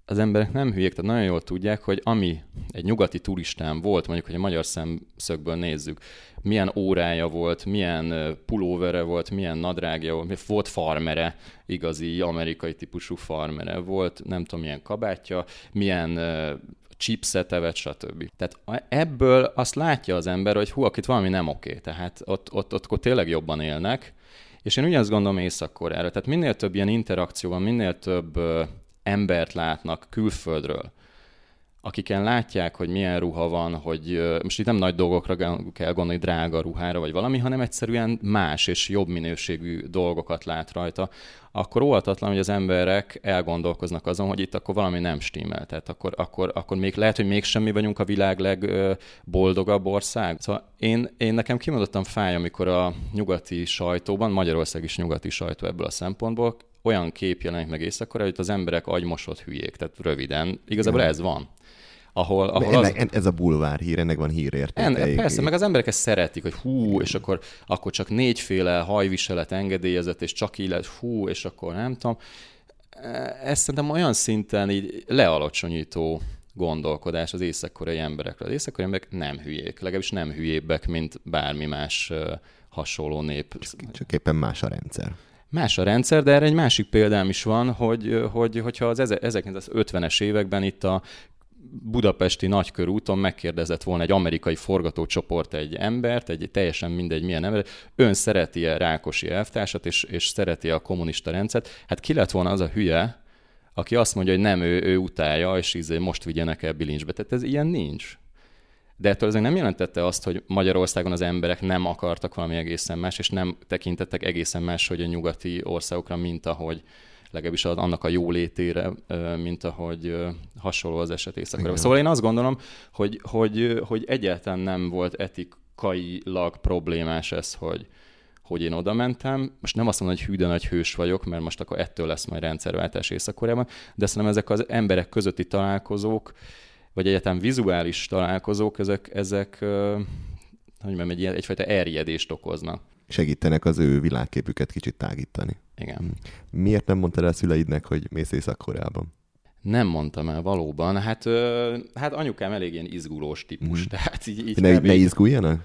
az emberek nem hülyék, tehát nagyon jól tudják, hogy ami egy nyugati turistán volt, mondjuk, hogy a magyar szemszögből nézzük, milyen órája volt, milyen pulóvere volt, milyen nadrágja volt, volt farmere, igazi amerikai típusú farmere volt, nem tudom, milyen kabátja, milyen chipset evett, stb. Tehát ebből azt látja az ember, hogy hú, akit valami nem oké, tehát ott, ott, ott, ott tényleg jobban élnek, és én ugyanazt gondolom Észak-Koreára, tehát minél több ilyen interakció van, minél több embert látnak külföldről, akiken látják, hogy milyen ruha van, hogy most itt nem nagy dolgokra kell gondolni, drága ruhára vagy valami, hanem egyszerűen más és jobb minőségű dolgokat lát rajta, akkor óvatatlan, hogy az emberek elgondolkoznak azon, hogy itt akkor valami nem stimmel. Tehát akkor, akkor, akkor még lehet, hogy mégsem mi vagyunk a világ legboldogabb ország. Szóval én, én nekem kimondottam fáj, amikor a nyugati sajtóban, Magyarország is nyugati sajtó ebből a szempontból, olyan kép jelenik meg észak hogy az emberek agymosott hülyék, tehát röviden. Igazából ja. ez van. Ahol, ahol ennek, az... Ez a bulvár hír, ennek van hírértéke. En, persze, meg az emberek ezt szeretik, hogy hú, és akkor, akkor csak négyféle hajviselet engedélyezett, és csak így lehet, hú, és akkor nem tudom. Ez szerintem olyan szinten így lealacsonyító gondolkodás az észak-koreai emberekről. Az észak emberek nem hülyék, legalábbis nem hülyébbek, mint bármi más hasonló nép. Csak éppen más a rendszer. Más a rendszer, de erre egy másik példám is van, hogy, hogy hogyha az 1950-es években itt a budapesti nagykörúton megkérdezett volna egy amerikai forgatócsoport egy embert, egy teljesen mindegy milyen ember, ön szereti-e Rákosi elvtársat, és, és szereti a kommunista rendszert, hát ki lett volna az a hülye, aki azt mondja, hogy nem, ő, ő utálja, és izé most vigyenek el bilincsbe. Tehát ez ilyen nincs. De ettől azért nem jelentette azt, hogy Magyarországon az emberek nem akartak valami egészen más, és nem tekintettek egészen más, hogy a nyugati országokra, mint ahogy legalábbis annak a jólétére, mint ahogy hasonló az eset észak Szóval én azt gondolom, hogy, hogy, hogy egyáltalán nem volt etikailag problémás ez, hogy, hogy én oda mentem. Most nem azt mondom, hogy hű, de nagy hős vagyok, mert most akkor ettől lesz majd rendszerváltás észak de szerintem ezek az emberek közötti találkozók, vagy egyáltalán vizuális találkozók, ezek, ezek hogy mondjam, egy, egyfajta erjedést okoznak. Segítenek az ő világképüket kicsit tágítani. Igen. Hm. Miért nem mondtad el szüleidnek, hogy mész észak Nem mondtam el valóban. Hát, hát anyukám elég ilyen izgulós típus, mm. tehát így, így ne, ne izguljanak?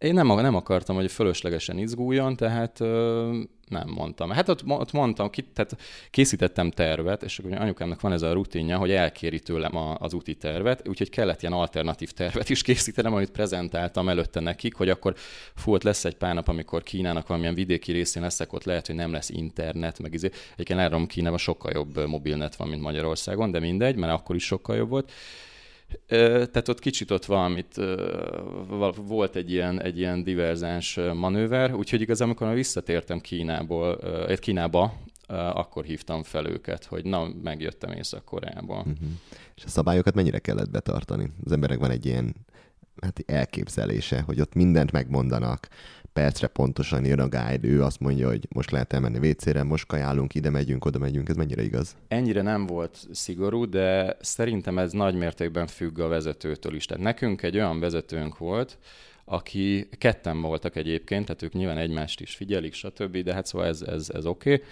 Én nem, nem akartam, hogy fölöslegesen izguljon, tehát ö, nem mondtam. Hát ott, ott mondtam, ki, tehát készítettem tervet, és akkor anyukámnak van ez a rutinja, hogy elkéri tőlem a, az úti tervet, úgyhogy kellett ilyen alternatív tervet is készítenem, amit prezentáltam előtte nekik, hogy akkor fú, ott lesz egy pár nap, amikor Kínának valamilyen vidéki részén leszek, ott lehet, hogy nem lesz internet, meg izé. Egyébként látom, Kínában sokkal jobb mobilnet van, mint Magyarországon, de mindegy, mert akkor is sokkal jobb volt. Tehát ott kicsit ott valamit, volt egy ilyen, egy ilyen diverzáns manőver, úgyhogy igazából, amikor visszatértem Kínából, Kínába, akkor hívtam fel őket, hogy na, megjöttem Észak-Koreából. Uh-huh. És a szabályokat mennyire kellett betartani? Az emberek van egy ilyen hát elképzelése, hogy ott mindent megmondanak, percre pontosan jön a guide, ő azt mondja, hogy most lehet elmenni vécére, most kajálunk, ide megyünk, oda megyünk, ez mennyire igaz? Ennyire nem volt szigorú, de szerintem ez nagy mértékben függ a vezetőtől is. Tehát nekünk egy olyan vezetőnk volt, aki ketten voltak egyébként, tehát ők nyilván egymást is figyelik, stb., de hát szóval ez, ez, ez oké. Okay.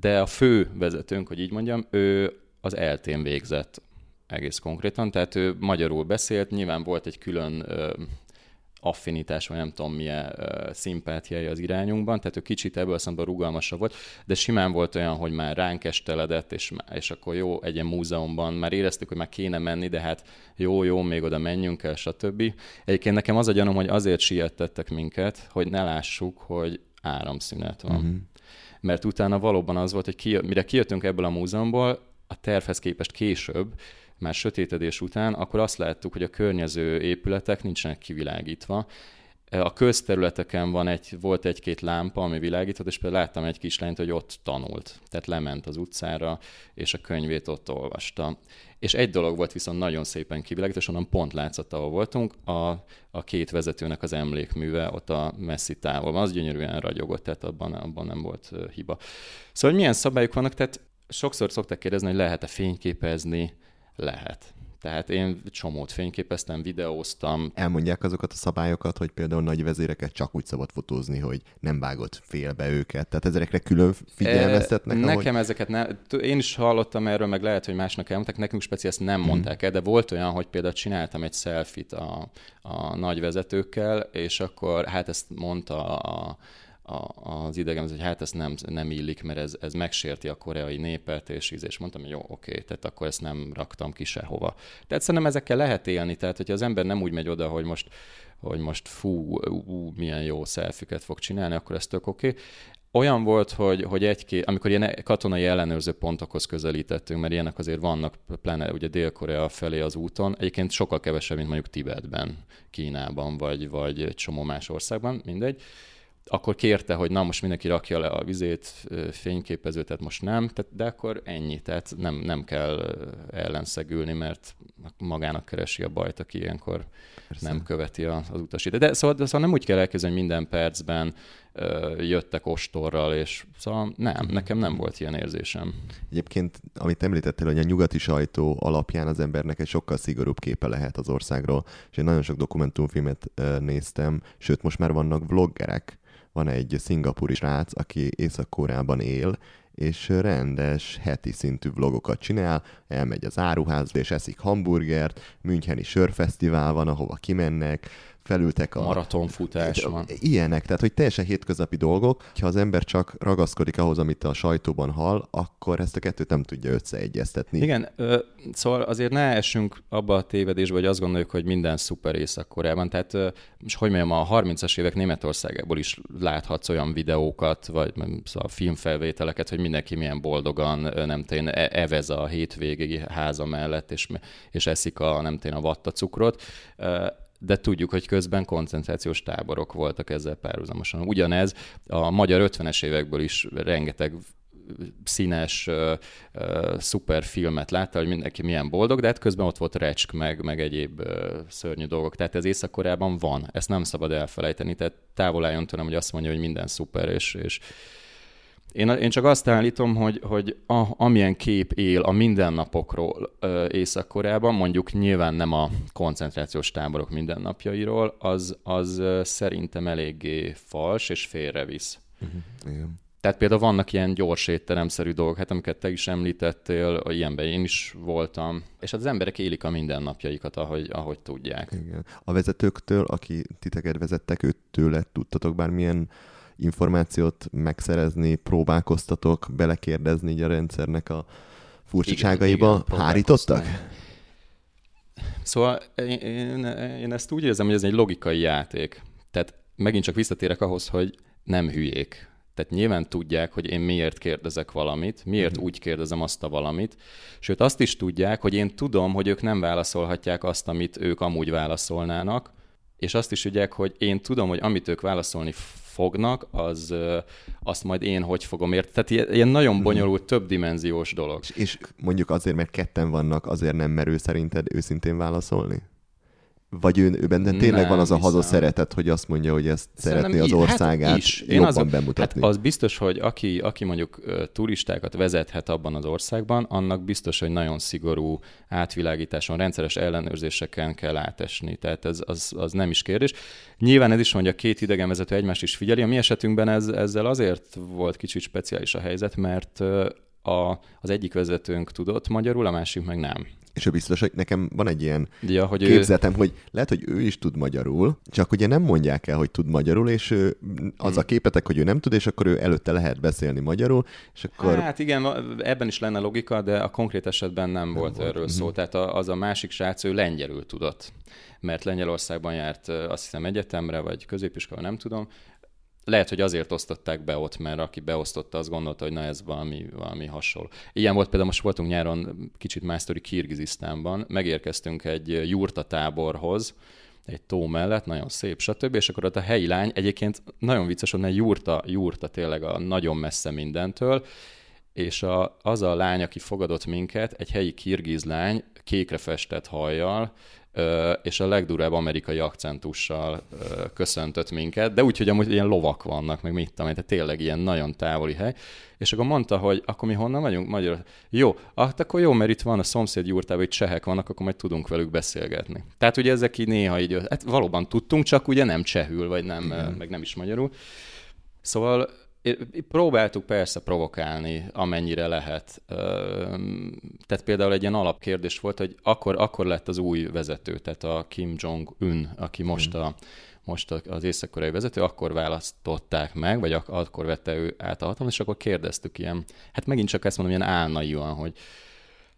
De a fő vezetőnk, hogy így mondjam, ő az eltén végzett egész konkrétan, tehát ő magyarul beszélt, nyilván volt egy külön affinitás, vagy nem tudom milyen uh, szimpátiája az irányunkban, tehát ő kicsit ebből szemben rugalmasabb volt, de simán volt olyan, hogy már ránk esteledett, és, és akkor jó, egy ilyen múzeumban, már éreztük, hogy már kéne menni, de hát jó, jó, még oda menjünk el, stb. Egyébként nekem az a gyanom, hogy azért siettettek minket, hogy ne lássuk, hogy áramszünet van. Uh-huh. Mert utána valóban az volt, hogy ki, mire kijöttünk ebből a múzeumból, a tervhez képest később, már sötétedés után, akkor azt láttuk, hogy a környező épületek nincsenek kivilágítva. A közterületeken van egy, volt egy-két lámpa, ami világított, és például láttam egy kislányt, hogy ott tanult. Tehát lement az utcára, és a könyvét ott olvasta. És egy dolog volt viszont nagyon szépen kivilágított, és onnan pont látszott, ahol voltunk, a, a két vezetőnek az emlékműve ott a messzi távolban. Az gyönyörűen ragyogott, tehát abban, abban nem volt hiba. Szóval, hogy milyen szabályok vannak, tehát sokszor szokták kérdezni, hogy lehet-e fényképezni, lehet. Tehát én csomót fényképeztem, videóztam. Elmondják azokat a szabályokat, hogy például nagy vezéreket csak úgy szabad fotózni, hogy nem vágott félbe őket. Tehát ezekre külön figyelmeztetnek? E, nekem ahogy... ezeket nem. Én is hallottam erről, meg lehet, hogy másnak elmondták. Nekünk speciál ezt nem hmm. mondták el, de volt olyan, hogy például csináltam egy selfit a, a nagy vezetőkkel, és akkor hát ezt mondta a, az idegen, hogy hát ez nem, nem illik, mert ez, ez megsérti a koreai népet, és íz, és mondtam, hogy jó, oké, tehát akkor ezt nem raktam ki sehova. Tehát szerintem ezekkel lehet élni, tehát hogyha az ember nem úgy megy oda, hogy most, hogy most fú, ú, milyen jó szelfiket fog csinálni, akkor ez tök oké. Olyan volt, hogy, hogy egy-két, amikor ilyen katonai ellenőrző pontokhoz közelítettünk, mert ilyenek azért vannak, pláne ugye Dél-Korea felé az úton, egyébként sokkal kevesebb, mint mondjuk Tibetben, Kínában, vagy, vagy egy csomó más országban, mindegy akkor kérte, hogy na most mindenki rakja le a vizét, fényképezőt, tehát most nem, tehát, de akkor ennyi, tehát nem, nem kell ellenszegülni, mert magának keresi a bajt, aki ilyenkor Persze. nem követi az utasítást. De szóval, de szóval nem úgy kell elképzelni, hogy minden percben ö, jöttek ostorral, és szóval nem, mhm. nekem nem volt ilyen érzésem. Egyébként, amit említettél, hogy a nyugati sajtó alapján az embernek egy sokkal szigorúbb képe lehet az országról, és én nagyon sok dokumentumfilmet néztem, sőt, most már vannak vloggerek, van egy szingapúri srác, aki Észak-Koreában él, és rendes heti szintű vlogokat csinál, elmegy az áruházba és eszik hamburgert, Müncheni sörfesztivál van, ahova kimennek, felültek a... Maratonfutás van. Ilyenek, tehát hogy teljesen hétköznapi dolgok, ha az ember csak ragaszkodik ahhoz, amit a sajtóban hall, akkor ezt a kettőt nem tudja összeegyeztetni. Igen, ö, szóval azért ne essünk abba a tévedésbe, hogy azt gondoljuk, hogy minden szuper észak Tehát, ö, és hogy mondjam, a 30-as évek Németországából is láthatsz olyan videókat, vagy szóval filmfelvételeket, hogy mindenki milyen boldogan, nem tén, e, evez a hétvégi háza mellett, és, és eszik a, nem tén, a vattacukrot de tudjuk, hogy közben koncentrációs táborok voltak ezzel párhuzamosan. Ugyanez a magyar 50-es évekből is rengeteg színes, uh, szuper filmet látta, hogy mindenki milyen boldog, de hát közben ott volt recsk, meg, meg egyéb uh, szörnyű dolgok. Tehát ez észak van, ezt nem szabad elfelejteni, tehát távol álljon tőlem, hogy azt mondja, hogy minden szuper, és, és én, én csak azt állítom, hogy, hogy a, amilyen kép él a mindennapokról Észak-Koreában, mondjuk nyilván nem a koncentrációs táborok mindennapjairól, az, az szerintem eléggé fals és félrevisz. Uh-huh. Igen. Tehát például vannak ilyen gyors étteremszerű dolgok, hát amiket te is említettél, ilyenben én is voltam, és hát az emberek élik a mindennapjaikat, ahogy, ahogy tudják. Igen. A vezetőktől, aki titeket vezettek, őtől tudtatok bármilyen információt megszerezni, próbálkoztatok, belekérdezni így a rendszernek a furcsaságaiba. Hárítottak? Szóval én, én, én ezt úgy érzem, hogy ez egy logikai játék. Tehát megint csak visszatérek ahhoz, hogy nem hülyék. Tehát nyilván tudják, hogy én miért kérdezek valamit, miért uh-huh. úgy kérdezem azt a valamit, sőt azt is tudják, hogy én tudom, hogy ők nem válaszolhatják azt, amit ők amúgy válaszolnának, és azt is tudják, hogy én tudom, hogy amit ők válaszolni fognak, az azt majd én hogy fogom érteni. Tehát ilyen, ilyen nagyon mhm. bonyolult, többdimenziós dolog. És, és mondjuk azért, mert ketten vannak, azért nem merő szerinted őszintén válaszolni? Vagy ő, ő benne tényleg nem, van az a haza szeretet, hogy azt mondja, hogy ezt Szerintem szeretné az hát országát hát is. Én jobban az, bemutatni. Hát az biztos, hogy aki, aki mondjuk turistákat vezethet abban az országban, annak biztos, hogy nagyon szigorú átvilágításon, rendszeres ellenőrzéseken kell átesni. Tehát ez az, az nem is kérdés. Nyilván ez is mondja, két idegenvezető egymást is figyeli. A mi esetünkben ez, ezzel azért volt kicsit speciális a helyzet, mert a, az egyik vezetőnk tudott magyarul, a másik meg nem. És ő biztos, hogy nekem van egy ilyen ja, hogy képzetem, ő... hogy lehet, hogy ő is tud magyarul, csak ugye nem mondják el, hogy tud magyarul, és ő, az hmm. a képetek, hogy ő nem tud, és akkor ő előtte lehet beszélni magyarul, és akkor... Hát igen, ebben is lenne logika, de a konkrét esetben nem, nem volt, volt erről szó. Hmm. Tehát az a másik srác, ő lengyelül tudott mert Lengyelországban járt azt hiszem egyetemre, vagy középiskola, nem tudom, lehet, hogy azért osztották be ott, mert aki beosztotta, azt gondolta, hogy na ez valami, valami hasonló. Ilyen volt például, most voltunk nyáron kicsit másztori Kirgizisztánban, megérkeztünk egy jurta táborhoz, egy tó mellett, nagyon szép, stb. És akkor ott a helyi lány, egyébként nagyon vicces, hogy jurta, jurta tényleg a nagyon messze mindentől, és a, az a lány, aki fogadott minket, egy helyi kirgiz lány, kékre festett hajjal, és a legdurább amerikai akcentussal köszöntött minket, de úgy, hogy amúgy ilyen lovak vannak, meg mit tudom, tehát tényleg ilyen nagyon távoli hely. És akkor mondta, hogy akkor mi honnan vagyunk? Magyar. Jó, hát akkor jó, mert itt van a szomszéd jurtában, hogy csehek vannak, akkor majd tudunk velük beszélgetni. Tehát ugye ezek így néha így, hát valóban tudtunk, csak ugye nem csehül, vagy nem, Igen. meg nem is magyarul. Szóval Próbáltuk persze provokálni, amennyire lehet. Tehát például egy ilyen alapkérdés volt, hogy akkor, akkor lett az új vezető, tehát a Kim Jong-un, aki most, a, most az észak vezető, akkor választották meg, vagy akkor vette ő át a hatalmat, és akkor kérdeztük ilyen, hát megint csak ezt mondom, ilyen álnaiúan, hogy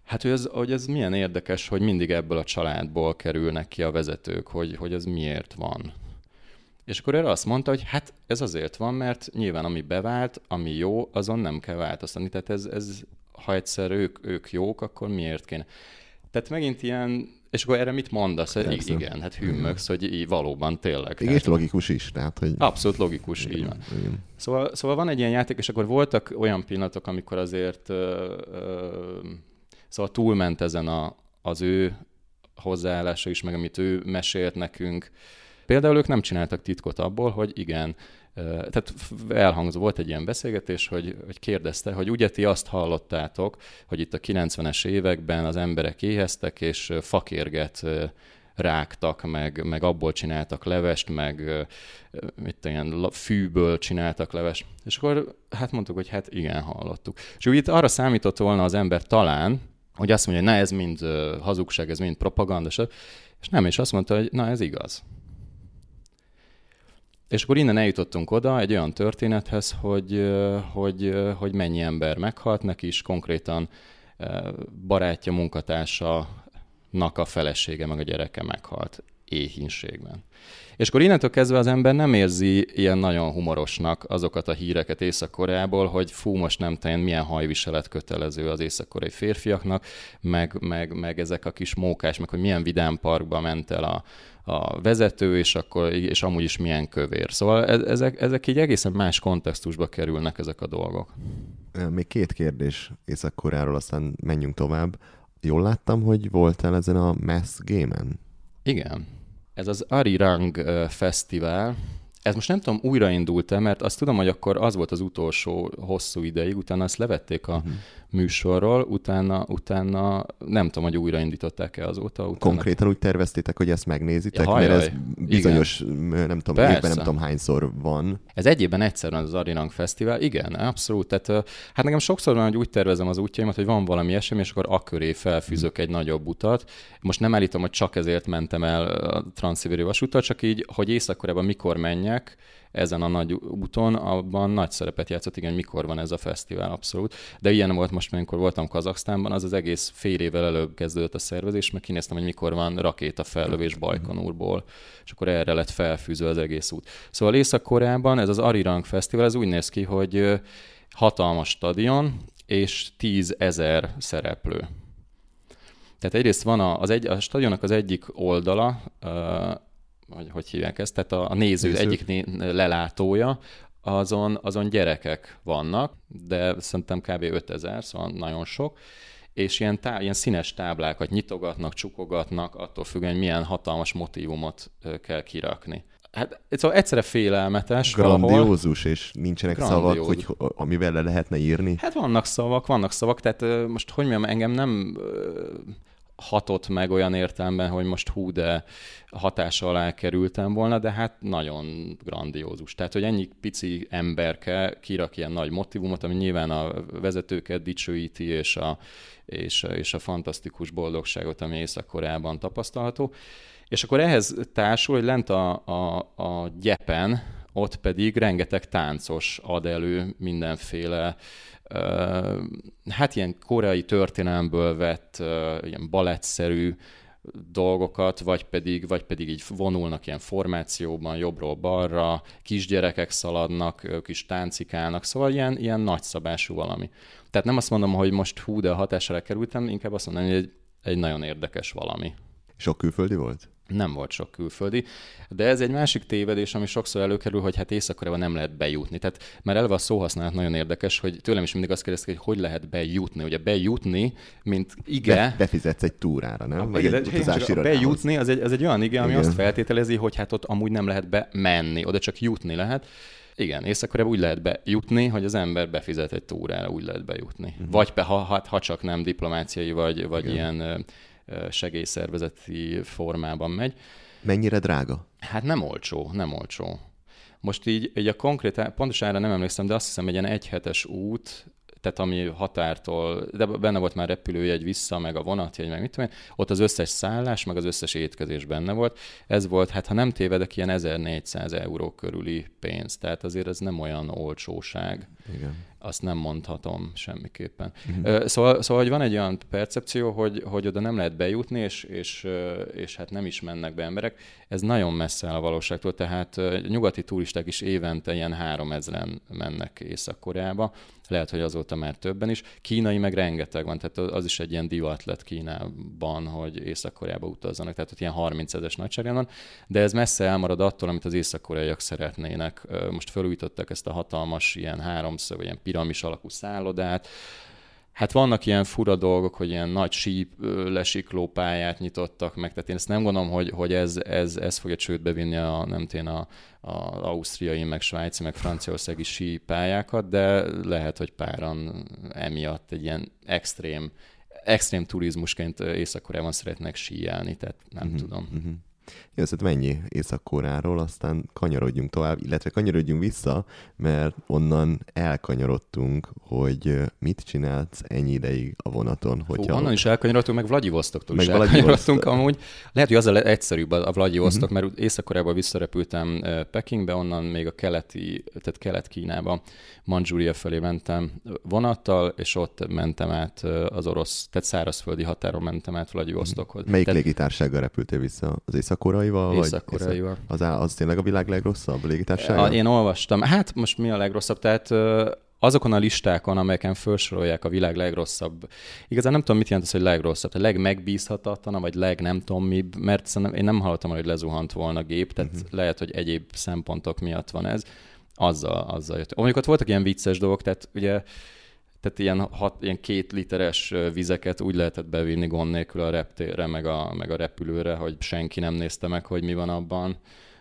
Hát, hogy ez, hogy ez milyen érdekes, hogy mindig ebből a családból kerülnek ki a vezetők, hogy, hogy ez miért van. És akkor erre azt mondta, hogy hát ez azért van, mert nyilván ami bevált, ami jó, azon nem kell változtatni. Tehát ez, ez ha egyszer ők, ők jók, akkor miért kéne? Tehát megint ilyen, és akkor erre mit mondasz? Persze. Igen, hát hümmögsz, hogy így valóban tényleg. Igen, és logikus is. Tehát, hogy... Abszolút logikus, igen, így van. Igen. Szóval, szóval van egy ilyen játék, és akkor voltak olyan pillanatok, amikor azért ö, ö, szóval túlment ezen a, az ő hozzáállása is, meg amit ő mesélt nekünk, Például ők nem csináltak titkot abból, hogy igen, tehát elhangzott, volt egy ilyen beszélgetés, hogy, hogy kérdezte, hogy ugye ti azt hallottátok, hogy itt a 90-es években az emberek éheztek, és fakérget rágtak, meg, meg abból csináltak levest, meg mit ilyen fűből csináltak levest. És akkor hát mondtuk, hogy hát igen, hallottuk. És úgy itt arra számított volna az ember talán, hogy azt mondja, hogy na ez mind hazugság, ez mind propaganda, és nem, és azt mondta, hogy na ez igaz. És akkor innen eljutottunk oda egy olyan történethez, hogy, hogy, hogy mennyi ember meghalt, neki is konkrétan barátja, munkatársa, a felesége meg a gyereke meghalt éhínségben. És akkor innentől kezdve az ember nem érzi ilyen nagyon humorosnak azokat a híreket Észak-Koreából, hogy fú, most nem tudom, milyen hajviselet kötelező az észak-koreai férfiaknak, meg, meg, meg ezek a kis mókás, meg hogy milyen vidám parkba ment el a, a vezető, és, akkor, és amúgy is milyen kövér. Szóval e, ezek, ezek így egészen más kontextusba kerülnek ezek a dolgok. Még két kérdés Észak-Koreáról, aztán menjünk tovább. Jól láttam, hogy voltál ezen a Mass Game-en? Igen. Ez az Arirang Fesztivál, ez most nem tudom, újraindult-e, mert azt tudom, hogy akkor az volt az utolsó hosszú ideig, utána azt levették a uh-huh. műsorról, utána, utána nem tudom, hogy újraindították-e azóta. Utána... Konkrétan úgy terveztétek, hogy ezt megnézitek, ja, mert ez bizonyos, igen. nem tudom, évben nem tudom hányszor van. Ez egy évben egyszer van az Arirang Fesztivál, igen, abszolút. Tehát, hát nekem sokszor van, hogy úgy tervezem az útjaimat, hogy van valami esemény, és akkor aköré felfűzök uh-huh. egy nagyobb utat. Most nem állítom, hogy csak ezért mentem el a Transzibéri vasúttal, csak így, hogy észak mikor menjek, filmek ezen a nagy úton, abban nagy szerepet játszott, igen, mikor van ez a fesztivál abszolút. De ilyen volt most, amikor voltam Kazaksztánban, az az egész fél évvel előbb kezdődött a szervezés, mert kinéztem, hogy mikor van rakéta fellövés Bajkonúrból, és akkor erre lett felfűző az egész út. Szóval Észak-Koreában ez az Arirang Fesztivál, ez úgy néz ki, hogy hatalmas stadion, és tízezer szereplő. Tehát egyrészt van a, az egy, a stadionnak az egyik oldala, vagy hogy hívják ezt, tehát a, a néző, néző. egyik né, lelátója, azon, azon gyerekek vannak, de szerintem kb. 5000, szóval nagyon sok, és ilyen, tá, ilyen színes táblákat nyitogatnak, csukogatnak, attól függően, hogy milyen hatalmas motivumot kell kirakni. Hát szóval egyszerre félelmetes. Grandiózus, valahol. és nincsenek Grandiózus. szavak, hogy amivel le lehetne írni? Hát vannak szavak, vannak szavak, tehát most hogy mondjam, engem nem hatott meg olyan értelemben, hogy most hú, de hatása alá kerültem volna, de hát nagyon grandiózus. Tehát, hogy ennyi pici emberke kirak ilyen nagy motivumot, ami nyilván a vezetőket dicsőíti, és a, és, és a fantasztikus boldogságot, ami Észak-Koreában tapasztalható. És akkor ehhez társul, hogy lent a, a, a gyepen, ott pedig rengeteg táncos ad elő mindenféle hát ilyen koreai történelmből vett ilyen balettszerű dolgokat, vagy pedig, vagy pedig így vonulnak ilyen formációban jobbról balra, kisgyerekek szaladnak, ők is táncikálnak, szóval ilyen, ilyen nagyszabású valami. Tehát nem azt mondom, hogy most hú, de a hatására kerültem, inkább azt mondom, hogy egy, egy nagyon érdekes valami. Sok külföldi volt? Nem volt sok külföldi, de ez egy másik tévedés, ami sokszor előkerül, hogy hát észak nem lehet bejutni. Tehát már eleve a szóhasználat nagyon érdekes, hogy tőlem is mindig azt kérdezték, hogy hogy lehet bejutni. Ugye bejutni, mint ige... Be, befizetsz egy túrára, nem? Vagy egy utazási bejutni, az egy, az egy olyan ige, ami Igen. azt feltételezi, hogy hát ott amúgy nem lehet bemenni, oda csak jutni lehet. Igen, észak úgy lehet bejutni, hogy az ember befizet egy túrára, úgy lehet bejutni. Uh-huh. Vagy be, ha, ha, ha csak nem diplomáciai, vagy, vagy ilyen segélyszervezeti formában megy. Mennyire drága? Hát nem olcsó, nem olcsó. Most így, így a konkrét, pontos ára nem emlékszem, de azt hiszem egy ilyen egyhetes út, tehát ami határtól, de benne volt már repülőjegy vissza, meg a vonatjegy, meg mit tudom én, ott az összes szállás, meg az összes étkezés benne volt. Ez volt, hát ha nem tévedek, ilyen 1400 euró körüli pénz, tehát azért ez nem olyan olcsóság. Igen azt nem mondhatom semmiképpen. Uh-huh. Szóval, szóval, hogy van egy olyan percepció, hogy, hogy oda nem lehet bejutni, és, és, és hát nem is mennek be emberek. Ez nagyon messze a valóságtól, tehát nyugati turisták is évente ilyen három ezeren mennek Észak-Koreába, lehet, hogy azóta már többen is. Kínai meg rengeteg van, tehát az is egy ilyen divat lett Kínában, hogy Észak-Koreába utazzanak, tehát ott ilyen 30 ezes nagyságrend van, de ez messze elmarad attól, amit az észak-koreaiak szeretnének. Most felújították ezt a hatalmas ilyen háromszög, vagy ilyen piramis alakú szállodát, Hát vannak ilyen fura dolgok, hogy ilyen nagy síp lesikló pályát nyitottak meg, tehát én ezt nem gondolom, hogy, hogy ez, ez, ez fogja csődbe vinni a, nem tén a, a ausztriai, meg svájci, meg franciaországi sípályákat, de lehet, hogy páran emiatt egy ilyen extrém, extrém turizmusként Észak-Koreában szeretnek síelni, tehát nem uh-huh, tudom. Uh-huh. Jó, szóval mennyi Észak-Koreáról, aztán kanyarodjunk tovább, illetve kanyarodjunk vissza, mert onnan elkanyarodtunk, hogy mit csinálsz ennyi ideig a vonaton. Hogyha... Hú, onnan is elkanyarodtunk, meg Vladivostoktól meg is elkanyarodtunk amúgy. Lehet, hogy az egyszerűbb a Vladivostok, uh-huh. mert Észak-Koreába visszarepültem Pekingbe, onnan még a keleti, tehát kelet-Kínába, Manzsúria felé mentem vonattal, és ott mentem át az orosz, tehát szárazföldi határon mentem át Vladivostokhoz. Melyik tehát... légitársággal repültél vissza? Az észak-koreaival? Észak-koreaival. Az, az tényleg a világ legrosszabb légitársága? Én olvastam. Hát most mi a legrosszabb? Tehát azokon a listákon, amelyeken felsorolják a világ legrosszabb, igazán nem tudom, mit jelent az, hogy legrosszabb, a legmegbízhatatlanabb, vagy leg nem tudom mi, mert szerintem én nem hallottam, hogy lezuhant volna a gép, tehát uh-huh. lehet, hogy egyéb szempontok miatt van ez. Azzal, azzal jött. Mondjuk ott voltak ilyen vicces dolgok, tehát ugye tehát ilyen, hat, ilyen két literes vizeket úgy lehetett bevinni gond nélkül a reptérre, meg a, meg a repülőre, hogy senki nem nézte meg, hogy mi van abban.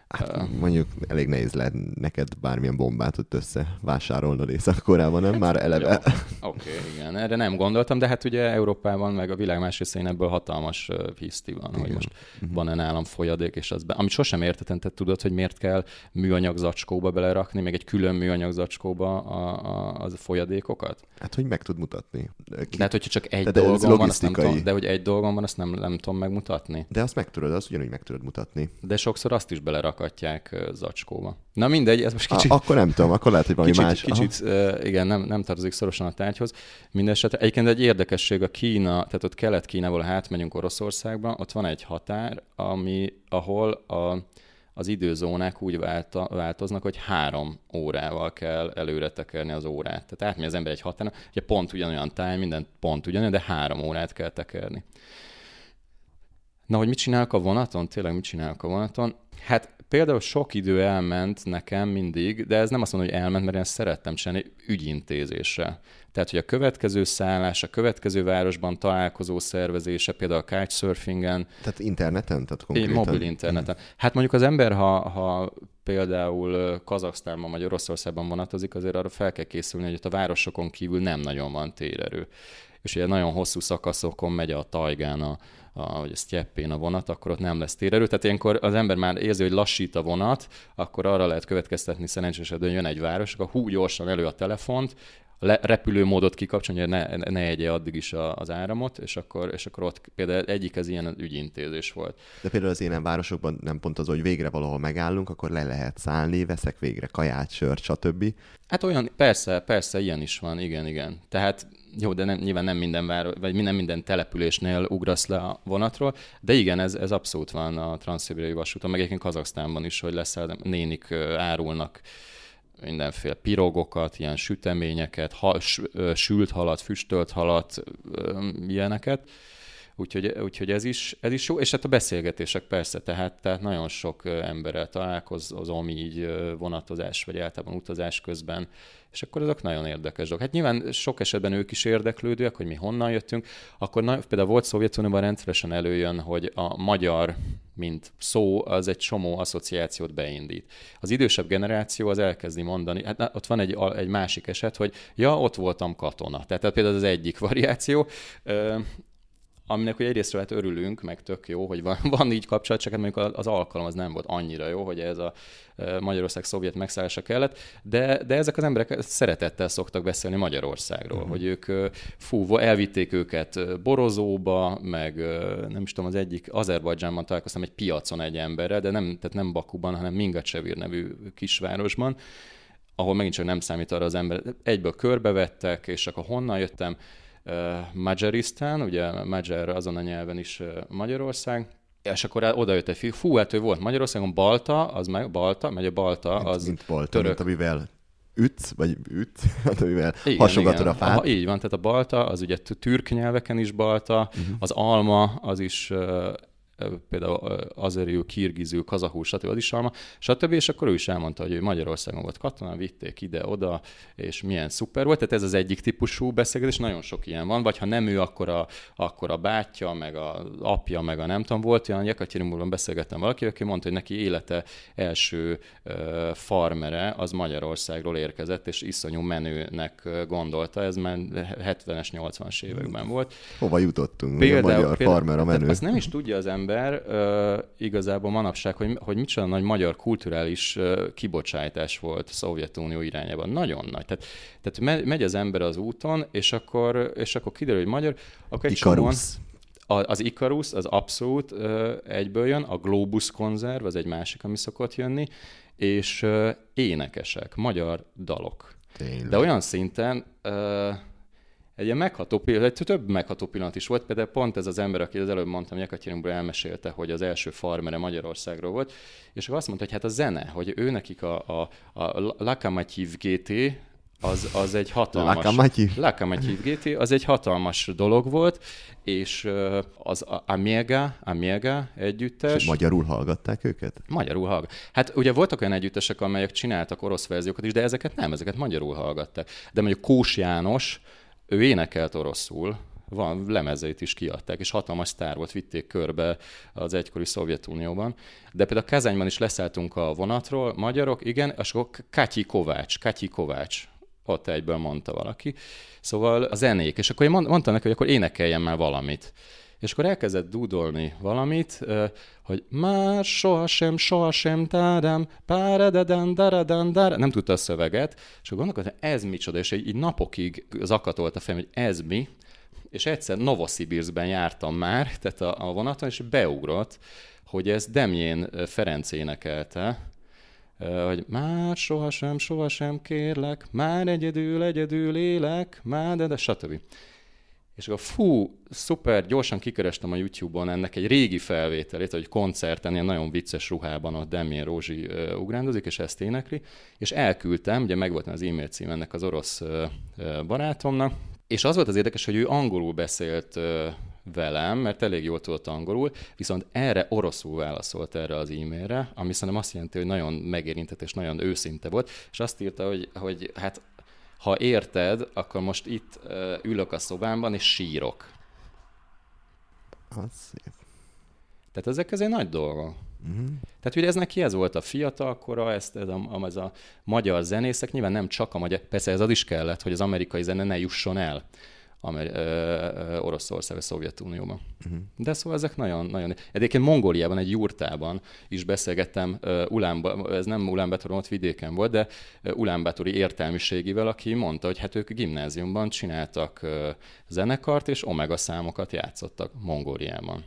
Hát, mondjuk elég nehéz lehet neked bármilyen bombát ott összevásárolnod Észak-Koreában, nem? Már eleve. Oké, okay, igen, erre nem gondoltam, de hát ugye Európában, meg a világ más részein ebből hatalmas hiszti van, igen. hogy most uh-huh. van-e nálam folyadék, és az be... Amit sosem értettem, te tudod, hogy miért kell műanyag zacskóba belerakni, még egy külön műanyag zacskóba a, a, a folyadékokat? Hát, hogy meg tud mutatni. Ki... Hát, hogyha csak egy de dolgon van, azt nem tudom, de hogy egy dolgon van, azt nem, nem tudom megmutatni. De azt meg tudod, azt ugyanúgy meg tudod mutatni. De sokszor azt is belerak rakatják zacskóba. Na mindegy, ez most kicsit... A, akkor nem tudom, akkor lehet, hogy valami kicsit, más. Kicsit, uh, igen, nem, nem tartozik szorosan a tárgyhoz. Mindenesetre egyébként egy érdekesség a Kína, tehát ott Kelet-Kínából átmegyünk Oroszországba, ott van egy határ, ami, ahol a, az időzónák úgy válta, változnak, hogy három órával kell előre tekerni az órát. Tehát átmegy az ember egy határon, ugye pont ugyanolyan táj, minden pont ugyanolyan, de három órát kell tekerni. Na, hogy mit csinálok a vonaton? Tényleg mit csinálok a vonaton? Hát például sok idő elment nekem mindig, de ez nem azt mondom, hogy elment, mert én szerettem csinálni ügyintézésre. Tehát, hogy a következő szállás, a következő városban találkozó szervezése, például a couchsurfingen. Tehát interneten? Tehát konkrétan? Mobil interneten. Mm. Hát mondjuk az ember, ha, ha például Kazaksztánban vagy Oroszországban vonatozik, azért arra fel kell készülni, hogy ott a városokon kívül nem nagyon van térerő. És ugye nagyon hosszú szakaszokon megy a tajgán a, a, vagy a sztyeppén a vonat, akkor ott nem lesz térerő. Tehát ilyenkor az ember már érzi, hogy lassít a vonat, akkor arra lehet következtetni szerencsés hogy jön egy város, akkor hú, gyorsan elő a telefont, a repülőmódot kikapcsolni, hogy ne, ne egye addig is az áramot, és akkor, és akkor ott például egyik az ilyen ügyintézés volt. De például az ilyen városokban nem pont az, hogy végre valahol megállunk, akkor le lehet szállni, veszek végre kaját, sört, stb. Hát olyan, persze, persze, ilyen is van, igen, igen. Tehát jó, de nem, nyilván nem minden, vár, vagy minden, minden településnél ugrasz le a vonatról, de igen, ez, ez abszolút van a transzszibériai vasúton, meg egyébként Kazaksztánban is, hogy lesz, nénik árulnak mindenféle pirogokat, ilyen süteményeket, ha, sült halat, füstölt halat, ilyeneket. Úgyhogy, úgyhogy ez, is, ez is jó, és hát a beszélgetések persze, tehát, tehát nagyon sok emberrel találkozom így vonatozás, vagy általában utazás közben, és akkor azok nagyon érdekes dolgok. Hát nyilván sok esetben ők is érdeklődőek, hogy mi honnan jöttünk, akkor na, például volt Szovjetunióban rendszeresen előjön, hogy a magyar, mint szó, az egy csomó asszociációt beindít. Az idősebb generáció az elkezdi mondani, hát ott van egy, egy másik eset, hogy ja, ott voltam katona. Tehát például az egyik variáció, aminek hogy egyrésztről hát örülünk, meg tök jó, hogy van, van így kapcsolat, csak hát mondjuk az alkalom az nem volt annyira jó, hogy ez a Magyarország szovjet megszállása kellett, de, de ezek az emberek szeretettel szoktak beszélni Magyarországról, uh-huh. hogy ők fú, elvitték őket Borozóba, meg nem is tudom, az egyik Azerbajdzsánban találkoztam egy piacon egy emberrel, de nem, tehát nem Bakuban, hanem Mingacsevir nevű kisvárosban, ahol megint csak nem számít arra az ember. Egyből körbevettek, és akkor honnan jöttem, Magyarisztán, ugye Magyar azon a nyelven is Magyarország, és akkor oda jött egy fiú, fú, hát ő volt Magyarországon, Balta, az meg, Balta, megy a Balta, az mint Balta, török. Mint amivel üt, vagy üt, hát amivel igen, hasogatod igen. a fát. Aha, így van, tehát a balta, az ugye türk nyelveken is balta, uh-huh. az alma, az is például azeriül, kirgizül, kazahul, stb. az is alma, stb. És akkor ő is elmondta, hogy ő Magyarországon volt katona, vitték ide-oda, és milyen szuper volt. Tehát ez az egyik típusú beszélgetés, nagyon sok ilyen van, vagy ha nem ő, akkor a, akkor a bátyja, meg a apja, meg a nem tudom, volt olyan, Jekaterinburgban beszélgettem valaki, aki mondta, hogy neki élete első farmere az Magyarországról érkezett, és iszonyú menőnek gondolta, ez már 70-es, 80-as években volt. Hova jutottunk? Például, a magyar például, farmer a menő. Azt nem is tudja az ember, ember igazából manapság, hogy, hogy micsoda nagy magyar kulturális uh, kibocsátás volt a Szovjetunió irányában. Nagyon nagy. Tehát, tehát megy az ember az úton, és akkor, és akkor kiderül, hogy magyar, akkor egy csomóan, az Icarus, az abszolút egyből jön, a Globus konzerv, az egy másik, ami szokott jönni, és énekesek, magyar dalok. Tényleg. De olyan szinten, egy ilyen megható pillanat, egy több megható pillanat is volt, például pont ez az ember, aki az előbb mondtam, Jekaterinból elmesélte, hogy az első farmere Magyarországról volt, és akkor azt mondta, hogy hát a zene, hogy ő nekik a, a, a Lakamatyív GT, az, az egy hatalmas... Lakamatyív GT, az egy hatalmas dolog volt, és az Amiga, Amiga együttes... És magyarul hallgatták őket? Magyarul hallgat. Hát ugye voltak olyan együttesek, amelyek csináltak orosz verziókat is, de ezeket nem, ezeket magyarul hallgatták. De mondjuk Kós János, ő énekelt oroszul, van, lemezeit is kiadták, és hatalmas sztár volt, vitték körbe az egykori Szovjetunióban. De például Kazányban is leszálltunk a vonatról, magyarok, igen, és akkor Katyi Kovács, Katyi Kovács, ott egyből mondta valaki. Szóval a zenék, és akkor én mondtam neki, hogy akkor énekeljen már valamit. És akkor elkezdett dúdolni valamit, hogy már sohasem, sohasem tádám, páradadan, daradan, dar, nem tudta a szöveget, és akkor gondolkodtam, ez micsoda, és így, így napokig zakatolt a fejem, hogy ez mi, és egyszer Novosibirskben jártam már, tehát a, a vonaton, és beugrott, hogy ez Demjén Ferenc énekelte, hogy már sohasem, sohasem kérlek, már egyedül, egyedül élek, már de, de stb. És akkor fú, szuper, gyorsan kikerestem a YouTube-on ennek egy régi felvételét, hogy koncerten, ilyen nagyon vicces ruhában a Demien Rózsi uh, ugrándozik, és ezt énekli, és elküldtem, ugye megvoltam az e-mail cím ennek az orosz uh, barátomnak, és az volt az érdekes, hogy ő angolul beszélt uh, velem, mert elég jól tudott angolul, viszont erre oroszul válaszolt erre az e-mailre, ami szerintem azt jelenti, hogy nagyon megérintett és nagyon őszinte volt, és azt írta, hogy, hogy hát ha érted, akkor most itt ülök a szobámban, és sírok. Az szép. Tehát ezek egy nagy dolgok. Uh-huh. Tehát ugye ez neki ez volt a fiatalkora, ezt, ez a, ez a magyar zenészek, nyilván nem csak a magyar, persze ez az is kellett, hogy az amerikai zene ne jusson el Amer- ö, Oroszország vagy Szovjetunióban. Uh-huh. De szóval ezek nagyon, nagyon... Egyébként Mongóliában, egy jurtában is beszélgettem, uh, Ulánba, ez nem Ulánbátoron, ott vidéken volt, de Ulánbátori értelmiségivel, aki mondta, hogy hát ők gimnáziumban csináltak uh, zenekart, és omega számokat játszottak Mongóliában.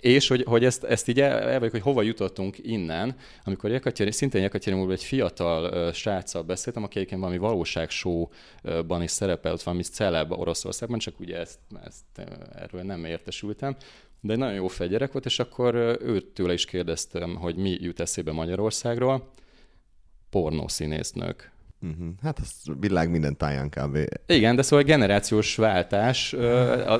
És hogy, hogy ezt, ezt így el, hogy hova jutottunk innen, amikor Jekatyerin, szintén Jekatyerin egy fiatal uh, sráccal beszéltem, aki egyébként valami valóságsóban is szerepelt, valami celeb Oroszországban, csak ugye ezt, ezt, erről nem értesültem, de egy nagyon jó fegyerek volt, és akkor őtől is kérdeztem, hogy mi jut eszébe Magyarországról. Pornószínésznők. Uh-huh. Hát az világ minden táján kb. Igen, de szóval generációs váltás.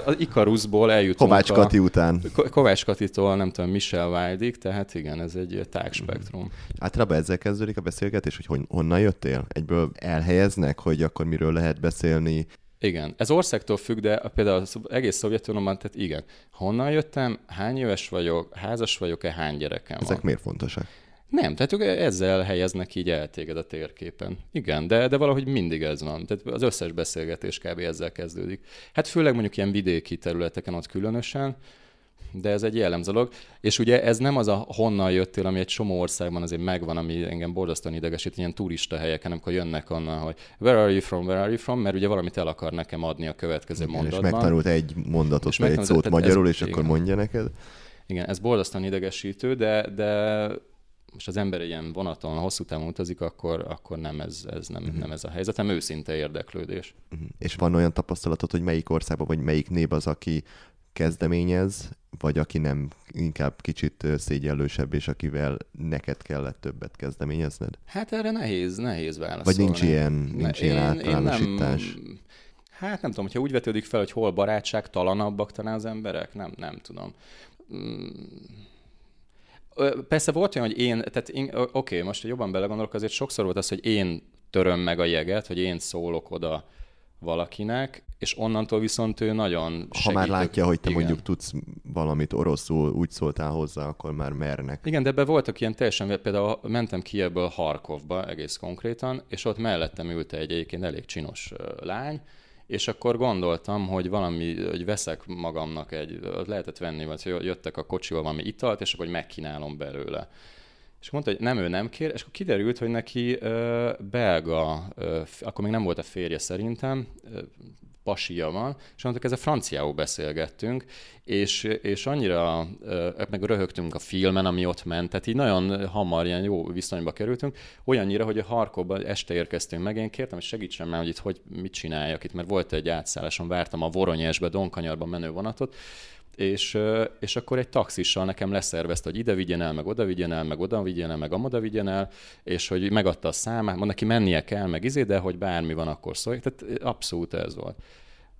Az Ikarusból eljutunk Kovács Kati a... után. Kovács Katitól, nem tudom, Michel Wildig, tehát igen, ez egy tágspektrum. Uh-huh. Általában ezzel kezdődik a beszélgetés, hogy hon, honnan jöttél? Egyből elhelyeznek, hogy akkor miről lehet beszélni? Igen, ez országtól függ, de például az egész Szovjetunióban, tehát igen. Honnan jöttem, hány éves vagyok, házas vagyok-e, hány gyerekem Ezek van? miért fontosak? Nem, tehát ők ezzel helyeznek így el téged a térképen. Igen, de, de valahogy mindig ez van. Tehát az összes beszélgetés kb. ezzel kezdődik. Hát főleg mondjuk ilyen vidéki területeken ott különösen, de ez egy jellemző dolog. És ugye ez nem az a honnan jöttél, ami egy csomó országban azért megvan, ami engem borzasztóan idegesít, ilyen turista helyeken, amikor jönnek onnan, hogy where are you from, where are you from, mert ugye valamit el akar nekem adni a következő Igen, mondatban. És megtanult egy mondatot, és vagy egy szót magyarul, ez, és igen. akkor mondja neked. Igen, ez borzasztóan idegesítő, de, de most az ember ilyen vonaton hosszú távon utazik, akkor, akkor nem, ez, ez nem, uh-huh. nem ez a helyzet, hanem őszinte érdeklődés. Uh-huh. És van olyan tapasztalatod, hogy melyik országban, vagy melyik nép az, aki kezdeményez, vagy aki nem inkább kicsit szégyellősebb, és akivel neked kellett többet kezdeményezned? Hát erre nehéz, nehéz válaszolni. Vagy nincs ilyen, nincs ilyen én, általánosítás? Én nem, hát nem tudom, hogyha úgy vetődik fel, hogy hol barátság talanabbak talán az emberek, nem, nem tudom. Persze volt olyan, hogy én, tehát én, oké, okay, most jobban belegondolok, azért sokszor volt az, hogy én töröm meg a jeget, hogy én szólok oda valakinek, és onnantól viszont ő nagyon. Ha már látja, hogy te igen. mondjuk tudsz valamit oroszul, úgy szóltál hozzá, akkor már mernek. Igen, de ebben voltak ilyen teljesen, például mentem ki ebből Harkovba egész konkrétan, és ott mellettem ült egy egyébként elég csinos lány, és akkor gondoltam, hogy valami, hogy veszek magamnak egy, lehetett venni, vagy jöttek a kocsival valami italt, és akkor hogy megkínálom belőle. És mondta, hogy nem, ő nem kér, és akkor kiderült, hogy neki ö, belga, ö, akkor még nem volt a férje szerintem, ö, pasia van, és mondtuk, ez a franciául beszélgettünk, és, és annyira meg röhögtünk a filmen, ami ott ment, tehát így nagyon hamar ilyen jó viszonyba kerültünk, olyannyira, hogy a Harkóban este érkeztünk meg, én kértem, hogy segítsen már, hogy itt hogy mit csináljak itt, mert volt egy átszálláson, vártam a Voronyesbe, Donkanyarban menő vonatot, és, és akkor egy taxissal nekem leszervezte, hogy ide vigyen el, meg oda vigyen el, meg oda vigyen el, meg amoda vigyen el, és hogy megadta a számát, mond neki mennie kell, meg izé, de hogy bármi van, akkor szólj. Tehát abszolút ez volt.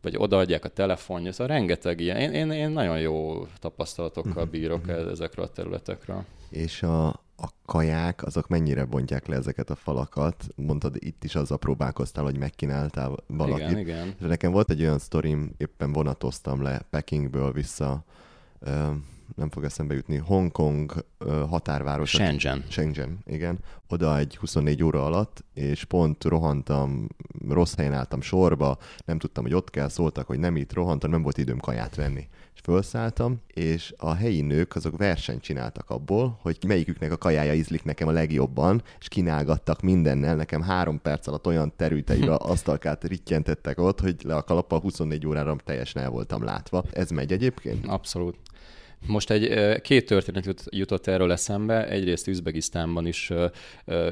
Vagy odaadják a telefonja, szóval rengeteg ilyen. Én, én, én nagyon jó tapasztalatokkal mhm. bírok mhm. ezekről a területekről. És a, a kaják, azok mennyire bontják le ezeket a falakat? Mondtad, itt is azzal próbálkoztál, hogy megkínáltál valakit. Igen, igen. És nekem volt egy olyan sztorim, éppen vonatoztam le Pekingből vissza, nem fog eszembe jutni, Hongkong határváros. Shenzhen. Shenzhen, igen. Oda egy 24 óra alatt, és pont rohantam, rossz helyen álltam sorba, nem tudtam, hogy ott kell, szóltak, hogy nem itt rohantam, nem volt időm kaját venni és felszálltam, és a helyi nők azok versenyt csináltak abból, hogy melyiküknek a kajája ízlik nekem a legjobban, és kínálgattak mindennel, nekem három perc alatt olyan terülteire asztalkát rittyentettek ott, hogy le a kalappal 24 órára teljesen el voltam látva. Ez megy egyébként? Abszolút. Most egy két történet jutott erről eszembe. Egyrészt Üzbegisztánban is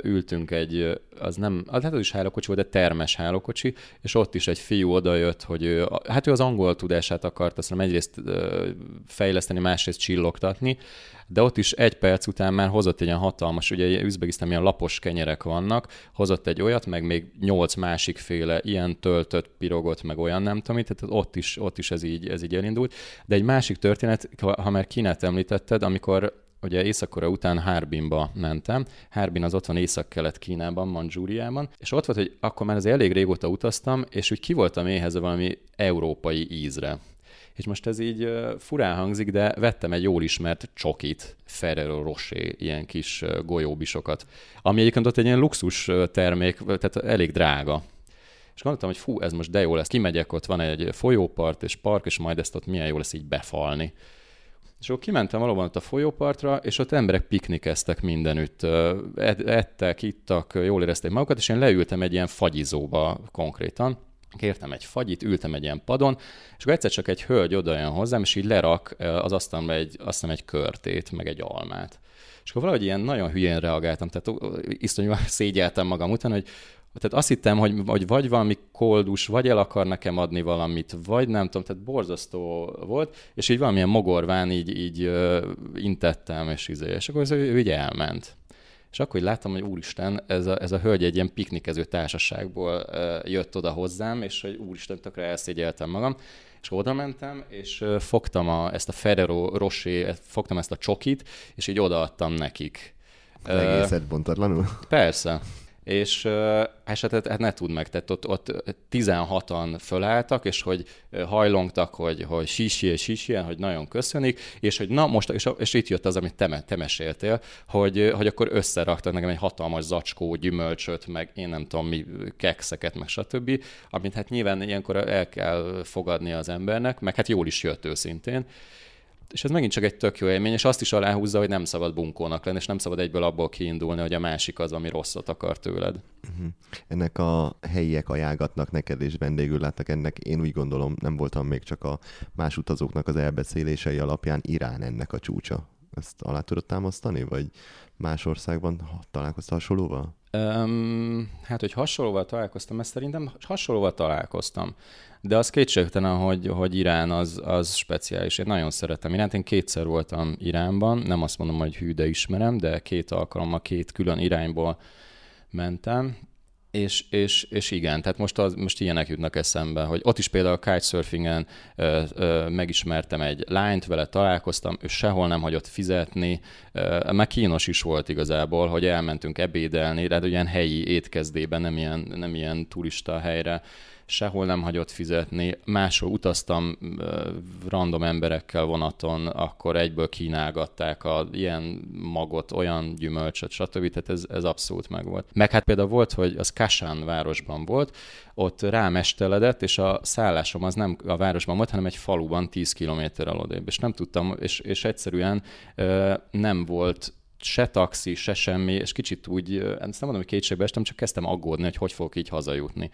ültünk egy, az nem, hát az is hálókocsi volt, de termes hálókocsi, és ott is egy fiú odajött, hogy ő, hát ő az angol tudását akart, azt egyrészt fejleszteni, másrészt csillogtatni, de ott is egy perc után már hozott egy ilyen hatalmas, ugye Üzbegisztán ilyen lapos kenyerek vannak, hozott egy olyat, meg még nyolc másik féle ilyen töltött pirogot, meg olyan nem tudom, tehát ott is, ott is ez így, ez így elindult. De egy másik történet, ha már Kínát említetted, amikor ugye észak után Harbinba mentem. Harbin az ott van észak-kelet Kínában, Manzsúriában, és ott volt, hogy akkor már az elég régóta utaztam, és úgy ki voltam éhez valami európai ízre. És most ez így furán hangzik, de vettem egy jól ismert csokit, Ferrero Rocher, ilyen kis golyóbisokat, ami egyébként ott egy ilyen luxus termék, tehát elég drága. És gondoltam, hogy fú, ez most de jó lesz, kimegyek, ott van egy folyópart és park, és majd ezt ott milyen jó lesz így befalni. És akkor kimentem valóban ott a folyópartra, és ott emberek piknikeztek mindenütt. Ettek, ittak, jól érezték magukat, és én leültem egy ilyen fagyizóba konkrétan, kértem egy fagyit, ültem egy ilyen padon, és akkor egyszer csak egy hölgy odajön hozzám, és így lerak az asztalomra egy, azt hiszem egy körtét, meg egy almát. És akkor valahogy ilyen nagyon hülyén reagáltam, tehát iszonyúan szégyeltem magam után, hogy tehát azt hittem, hogy, hogy vagy valami koldus, vagy el akar nekem adni valamit, vagy nem tudom, tehát borzasztó volt, és így valamilyen mogorván így, így intettem, és, izé, és akkor ő, ő így elment. És akkor így láttam, hogy úristen, ez a, ez a hölgy egy ilyen piknikező társaságból jött oda hozzám, és hogy úristen, tökre elszégyeltem magam. És oda mentem, és fogtam a, ezt a Ferrero Rocher, fogtam ezt a csokit, és így odaadtam nekik. Egészet bontatlanul? Persze és és hát, ne tud meg, tehát ott, ott 16-an fölálltak, és hogy hajlongtak, hogy, hogy sísi, sísi, hogy nagyon köszönik, és hogy na most, és, és itt jött az, amit te, te meséltél, hogy, hogy akkor összeraktak nekem egy hatalmas zacskó gyümölcsöt, meg én nem tudom mi, kekszeket, meg stb., amit hát nyilván ilyenkor el kell fogadni az embernek, meg hát jól is jött őszintén, és ez megint csak egy tök jó élmény, és azt is aláhúzza, hogy nem szabad bunkónak lenni, és nem szabad egyből abból kiindulni, hogy a másik az, ami rosszat akar tőled. Uh-huh. Ennek a helyiek ajánlatnak neked és vendégül láttak ennek, én úgy gondolom, nem voltam még csak a más utazóknak az elbeszélései alapján Irán ennek a csúcsa. Ezt alá tudod támasztani, vagy más országban találkoztál hasonlóval? Um, hát, hogy hasonlóval találkoztam, ezt szerintem hasonlóval találkoztam. De az kétségtelen, hogy, hogy Irán az, az speciális. Én nagyon szeretem Iránt. Én kétszer voltam Iránban, nem azt mondom, hogy hű, de ismerem, de két alkalommal két külön irányból mentem. És, és, és igen, tehát most, az, most ilyenek jutnak eszembe, hogy ott is például a kitesurfingen ö, ö, megismertem egy lányt, vele találkoztam, ő sehol nem hagyott fizetni, ö, meg kínos is volt igazából, hogy elmentünk ebédelni, de ilyen helyi étkezdében, nem ilyen, nem ilyen turista helyre, sehol nem hagyott fizetni, máshol utaztam random emberekkel vonaton, akkor egyből kínálgatták a ilyen magot, olyan gyümölcsöt, stb. Tehát ez, ez abszolút megvolt. Meg hát például volt, hogy az Kasán városban volt, ott rámesteledett, és a szállásom az nem a városban volt, hanem egy faluban 10 kilométer alodébb, és nem tudtam, és, és egyszerűen nem volt se taxi, se semmi, és kicsit úgy, ezt nem mondom, hogy kétségbe estem, csak kezdtem aggódni, hogy hogy fogok így hazajutni.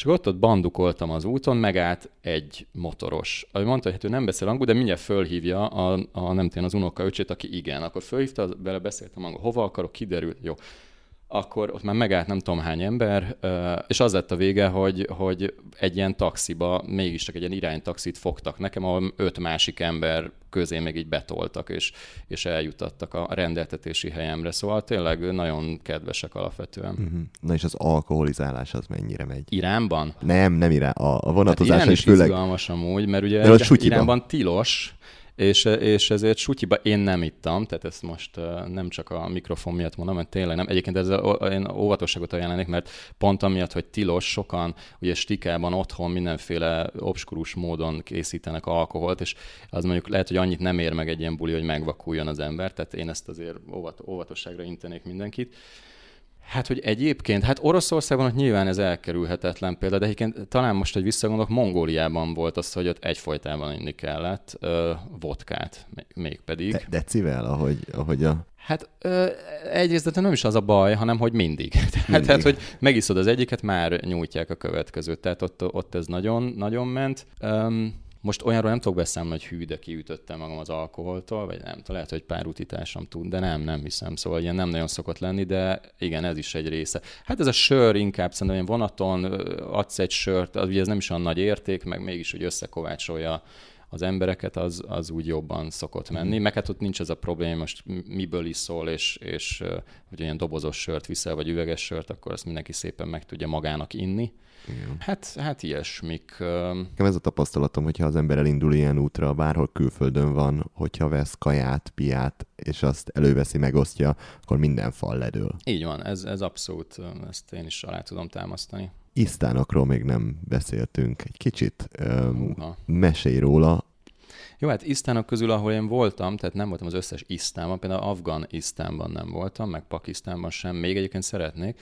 És akkor ott, ott bandukoltam az úton, megállt egy motoros. Ami mondta, hogy hát ő nem beszél angol, de mindjárt fölhívja a, a nem tudom, az unoka öcsét, aki igen. Akkor fölhívta, vele beszéltem angol, hova akarok, kiderült, jó akkor ott már megállt nem tudom hány ember, és az lett a vége, hogy, hogy egy ilyen taxiba mégis csak egy ilyen iránytaxit fogtak nekem, ahol öt másik ember közé még így betoltak, és, és eljutattak a rendeltetési helyemre. Szóval tényleg nagyon kedvesek alapvetően. Uh-huh. Na és az alkoholizálás az mennyire megy? Iránban? Nem, nem Irán. A, a vonatozás hát is főleg... izgalmas amúgy, mert ugye Iránban tilos, és, és ezért sutyiba én nem ittam, tehát ezt most nem csak a mikrofon miatt mondom, mert tényleg nem. Egyébként ez én óvatosságot ajánlanék, mert pont amiatt, hogy tilos, sokan ugye stikában otthon mindenféle obskurus módon készítenek alkoholt, és az mondjuk lehet, hogy annyit nem ér meg egy ilyen buli, hogy megvakuljon az ember, tehát én ezt azért óvat, óvatosságra intenék mindenkit. Hát, hogy egyébként, hát Oroszországban ott nyilván ez elkerülhetetlen példa, de egyébként talán most, hogy visszagondolok, Mongóliában volt az, hogy ott egyfolytában inni kellett ö, vodkát, mégpedig. De, decivel, ahogy, ahogy a... Hát ö, egyrészt de nem is az a baj, hanem hogy mindig. mindig. Tehát, tehát, hogy megiszod az egyiket, már nyújtják a következőt. Tehát ott, ott ez nagyon, nagyon ment. Um, most olyanról nem tudok beszámolni, hogy hű, de kiütöttem magam az alkoholtól, vagy nem tudom, lehet, hogy pár utitásom tud, de nem, nem hiszem. Szóval ilyen nem nagyon szokott lenni, de igen, ez is egy része. Hát ez a sör inkább szerintem ilyen vonaton adsz egy sört, az ugye ez nem is olyan nagy érték, meg mégis úgy összekovácsolja az embereket, az, az úgy jobban szokott menni. Mm. Meg hát ott nincs ez a probléma, most miből is szól, és, és hogy olyan dobozos sört viszel, vagy üveges sört, akkor azt mindenki szépen meg tudja magának inni. Igen. Hát, hát ilyesmik. Nekem ez a tapasztalatom, hogyha az ember elindul ilyen útra, bárhol külföldön van, hogyha vesz kaját, piát, és azt előveszi, megosztja, akkor minden fal ledől. Így van, ez, ez abszolút, ezt én is alá tudom támasztani. Isztánokról még nem beszéltünk. Egy kicsit um, mesélj róla. Jó, hát Isztánok közül, ahol én voltam, tehát nem voltam az összes Isztánban, például Afganisztánban nem voltam, meg Pakisztánban sem, még egyébként szeretnék,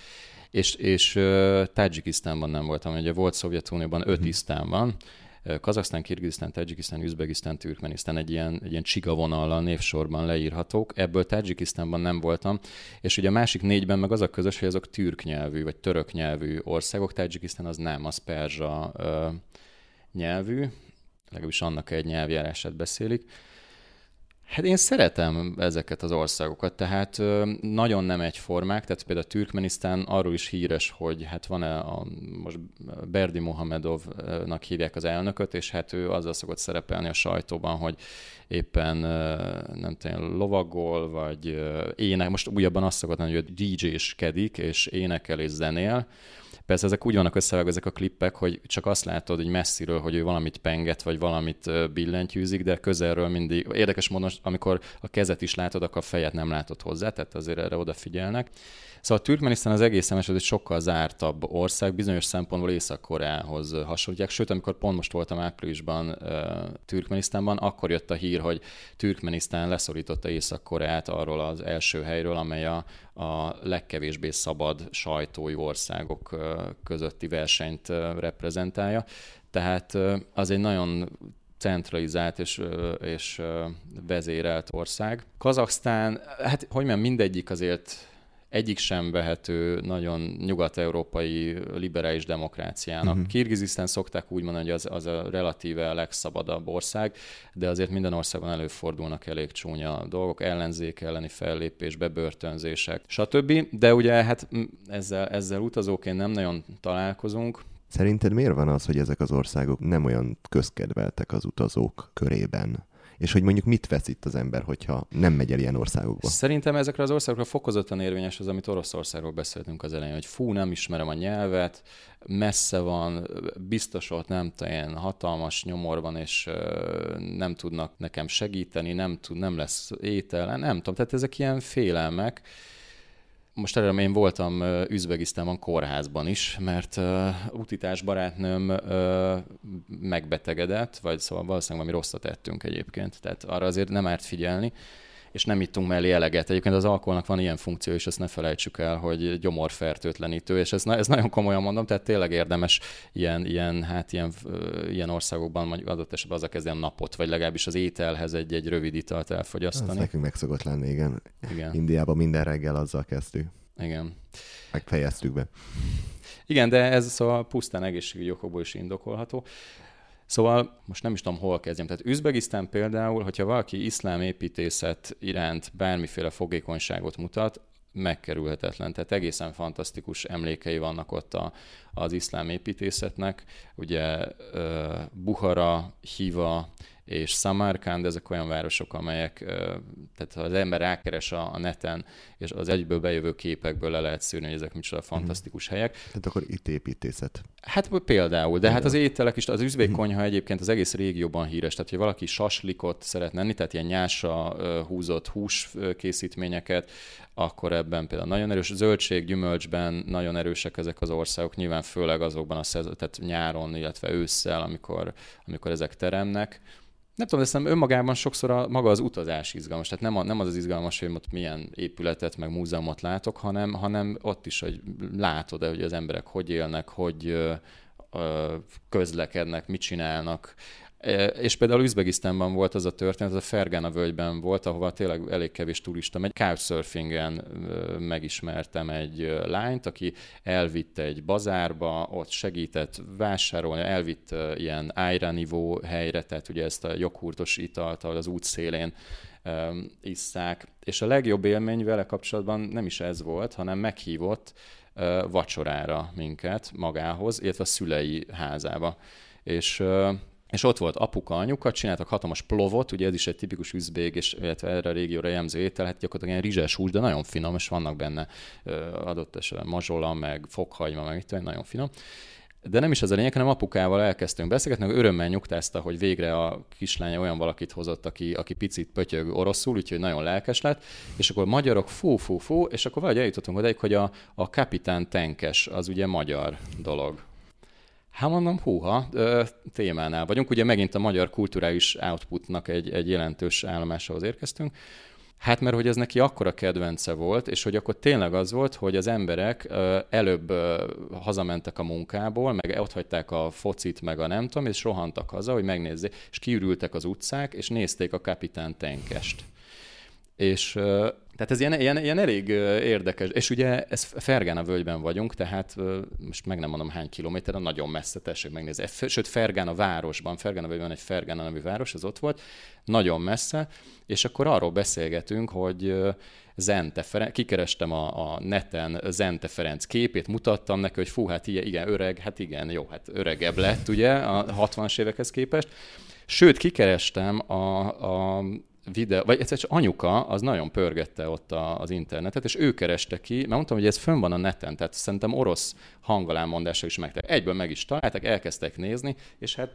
és, és uh, Tajikisztánban nem voltam, ugye volt Szovjetunióban öt hmm. Isztán van, Kazaksztán, Kirgisztán, Tajikisztán, Üzbegisztán, Türkmenisztán egy ilyen, egy ilyen csiga vonallal névsorban leírhatók. Ebből Tajikisztánban nem voltam, és ugye a másik négyben meg az a közös, hogy azok türk nyelvű, vagy török nyelvű országok. Tajikisztán az nem, az perzsa ö, nyelvű, legalábbis annak egy nyelvjárását beszélik. Hát én szeretem ezeket az országokat, tehát nagyon nem egyformák, tehát például Türkmenisztán arról is híres, hogy hát van-e a, most Berdi Mohamedovnak hívják az elnököt, és hát ő azzal szokott szerepelni a sajtóban, hogy éppen nem tudom, lovagol, vagy ének, most újabban azt szokott mondani, hogy DJ-skedik, és énekel és zenél, Persze ezek úgy vannak összevágva ezek a klippek, hogy csak azt látod, hogy messziről, hogy ő valamit penget, vagy valamit billentyűzik, de közelről mindig. Érdekes módon, amikor a kezet is látod, akkor a fejet nem látod hozzá, tehát azért erre odafigyelnek. Szóval Türkmenisztán az egész ez egy sokkal zártabb ország, bizonyos szempontból Észak-Koreához hasonlítják. Sőt, amikor pont most voltam áprilisban Türkmenisztánban, akkor jött a hír, hogy Türkmenisztán leszorította Észak-Koreát arról az első helyről, amely a, a legkevésbé szabad sajtói országok közötti versenyt reprezentálja. Tehát az egy nagyon centralizált és, és vezérelt ország. Kazaksztán, hát hogy mondjam, mindegyik azért egyik sem vehető nagyon nyugat-európai liberális demokráciának. Uh-huh. Kirgizisztán szokták úgy mondani, hogy az, az a relatíve legszabadabb ország, de azért minden országban előfordulnak elég csúnya dolgok, ellenzék elleni fellépés, bebörtönzések, stb. De ugye hát ezzel, ezzel utazóként nem nagyon találkozunk, Szerinted miért van az, hogy ezek az országok nem olyan közkedveltek az utazók körében? És hogy mondjuk mit vesz itt az ember, hogyha nem megy el ilyen országokba? Szerintem ezekre az országokra fokozottan érvényes az, amit Oroszországról beszéltünk az elején, hogy fú, nem ismerem a nyelvet, messze van, biztos ott nem ilyen hatalmas nyomor van, és nem tudnak nekem segíteni, nem, tud, nem lesz étel, nem tudom, tehát ezek ilyen félelmek, most előre én voltam Üzbegisztánban kórházban is, mert uh, utitás barátnőm uh, megbetegedett, vagy szóval valószínűleg valami rosszat ettünk egyébként, tehát arra azért nem árt figyelni és nem ittunk mellé eleget. Egyébként az alkoholnak van ilyen funkció, és ezt ne felejtsük el, hogy gyomorfertőtlenítő, és ez, ez nagyon komolyan mondom, tehát tényleg érdemes ilyen, ilyen, hát ilyen, ilyen országokban vagy adott esetben az a kezdeni napot, vagy legalábbis az ételhez egy, egy rövid italt elfogyasztani. Ez nekünk meg szokott lenni, igen. igen. Indiában minden reggel azzal kezdtük. Igen. Megfejeztük be. Igen, de ez szóval pusztán egészségügyi okokból is indokolható. Szóval most nem is tudom, hol kezdjem. Tehát Üzbegisztán például, hogyha valaki iszlám építészet iránt bármiféle fogékonyságot mutat, megkerülhetetlen. Tehát egészen fantasztikus emlékei vannak ott a, az iszlám építészetnek. Ugye Buhara, Hiva és Samarkand, ezek olyan városok, amelyek, tehát ha az ember rákeres a, a neten, és az egyből bejövő képekből le lehet szűrni, hogy ezek micsoda mhm. fantasztikus mm. helyek. Tehát akkor itt építészet. Hát például, de hát az ételek is, az üzvékkonyha egyébként az egész régióban híres, tehát hogy valaki saslikot szeretne enni, tehát ilyen nyása húzott hús készítményeket, akkor ebben például nagyon erős, zöldség, gyümölcsben nagyon erősek ezek az országok, nyilván főleg azokban a szezon, tehát nyáron, illetve ősszel, amikor, amikor ezek teremnek nem tudom, de szerintem önmagában sokszor a, maga az utazás izgalmas. Tehát nem, a, nem az az izgalmas, hogy ott milyen épületet, meg múzeumot látok, hanem, hanem ott is, hogy látod hogy az emberek hogy élnek, hogy ö, ö, közlekednek, mit csinálnak. És például Üzbegisztánban volt az a történet, az a Fergana völgyben volt, ahova tényleg elég kevés turista megy. Couchsurfingen megismertem egy lányt, aki elvitte egy bazárba, ott segített vásárolni, elvitt ilyen ájranivó helyre, tehát ugye ezt a joghurtos italt, ahol az útszélén isszák. És a legjobb élmény vele kapcsolatban nem is ez volt, hanem meghívott vacsorára minket magához, illetve a szülei házába. És és ott volt apuka, anyuka, csináltak hatalmas plovot, ugye ez is egy tipikus üzbég, és erre a régióra jellemző étel, hát gyakorlatilag ilyen rizses hús, de nagyon finom, és vannak benne adott esetben mazsola, meg fokhagyma, meg itt nagyon finom. De nem is ez a lényeg, hanem apukával elkezdtünk beszélgetni, hogy örömmel nyugtázta, hogy végre a kislánya olyan valakit hozott, aki, aki picit pötyög oroszul, úgyhogy nagyon lelkes lett, és akkor magyarok fú, fú, fú, és akkor valahogy eljutottunk odaig, hogy a, a kapitán tenkes az ugye magyar dolog. Hát mondom, húha, témánál vagyunk. Ugye megint a magyar kulturális outputnak egy, egy jelentős állomásához érkeztünk. Hát mert hogy ez neki akkora kedvence volt, és hogy akkor tényleg az volt, hogy az emberek előbb hazamentek a munkából, meg ott hagyták a focit, meg a nem tudom, és rohantak haza, hogy megnézzék, és kiürültek az utcák, és nézték a kapitán tenkest. És tehát ez ilyen, ilyen, ilyen elég érdekes. És ugye ez Fergán a völgyben vagyunk, tehát most meg nem mondom hány kilométer, nagyon messze, tessék megnézni. Sőt, Fergán a városban, Fergán a völgyben egy Fergán nevű város, ez ott volt, nagyon messze, és akkor arról beszélgetünk, hogy Zente Ferenc, kikerestem a, a neten Zente Ferenc képét, mutattam neki, hogy fú, hát igen, igen, öreg, hát igen, jó, hát öregebb lett ugye a 60-as évekhez képest. Sőt, kikerestem a, a videó, vagy egyszer csak anyuka az nagyon pörgette ott a, az internetet, és ő kereste ki, mert mondtam, hogy ez fönn van a neten, tehát szerintem orosz hangalámondása is meg. Egyből meg is találták, elkezdtek nézni, és hát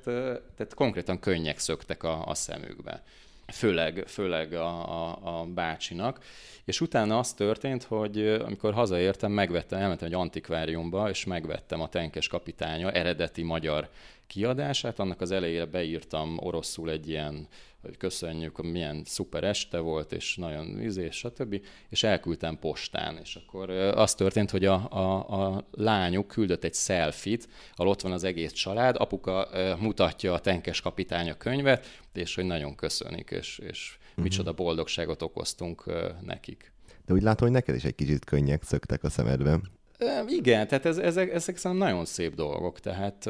tehát konkrétan könnyek szöktek a, a szemükbe. Főleg, főleg a, a, a bácsinak. És utána az történt, hogy amikor hazaértem, megvettem, elmentem egy antikváriumba, és megvettem a Tenkes kapitánya eredeti magyar kiadását. Annak az elejére beírtam oroszul egy ilyen hogy köszönjük, hogy milyen szuper este volt, és nagyon izés, stb. És elküldtem postán, és akkor az történt, hogy a, a, a lányuk küldött egy selfit, ahol ott van az egész család, apuka mutatja a tenkes kapitány a könyvet, és hogy nagyon köszönik, és, és uh-huh. micsoda boldogságot okoztunk nekik. De úgy látom, hogy neked is egy kicsit könnyek szöktek a szemedben. Igen, tehát ez, ezek, ezek szerintem nagyon szép dolgok, tehát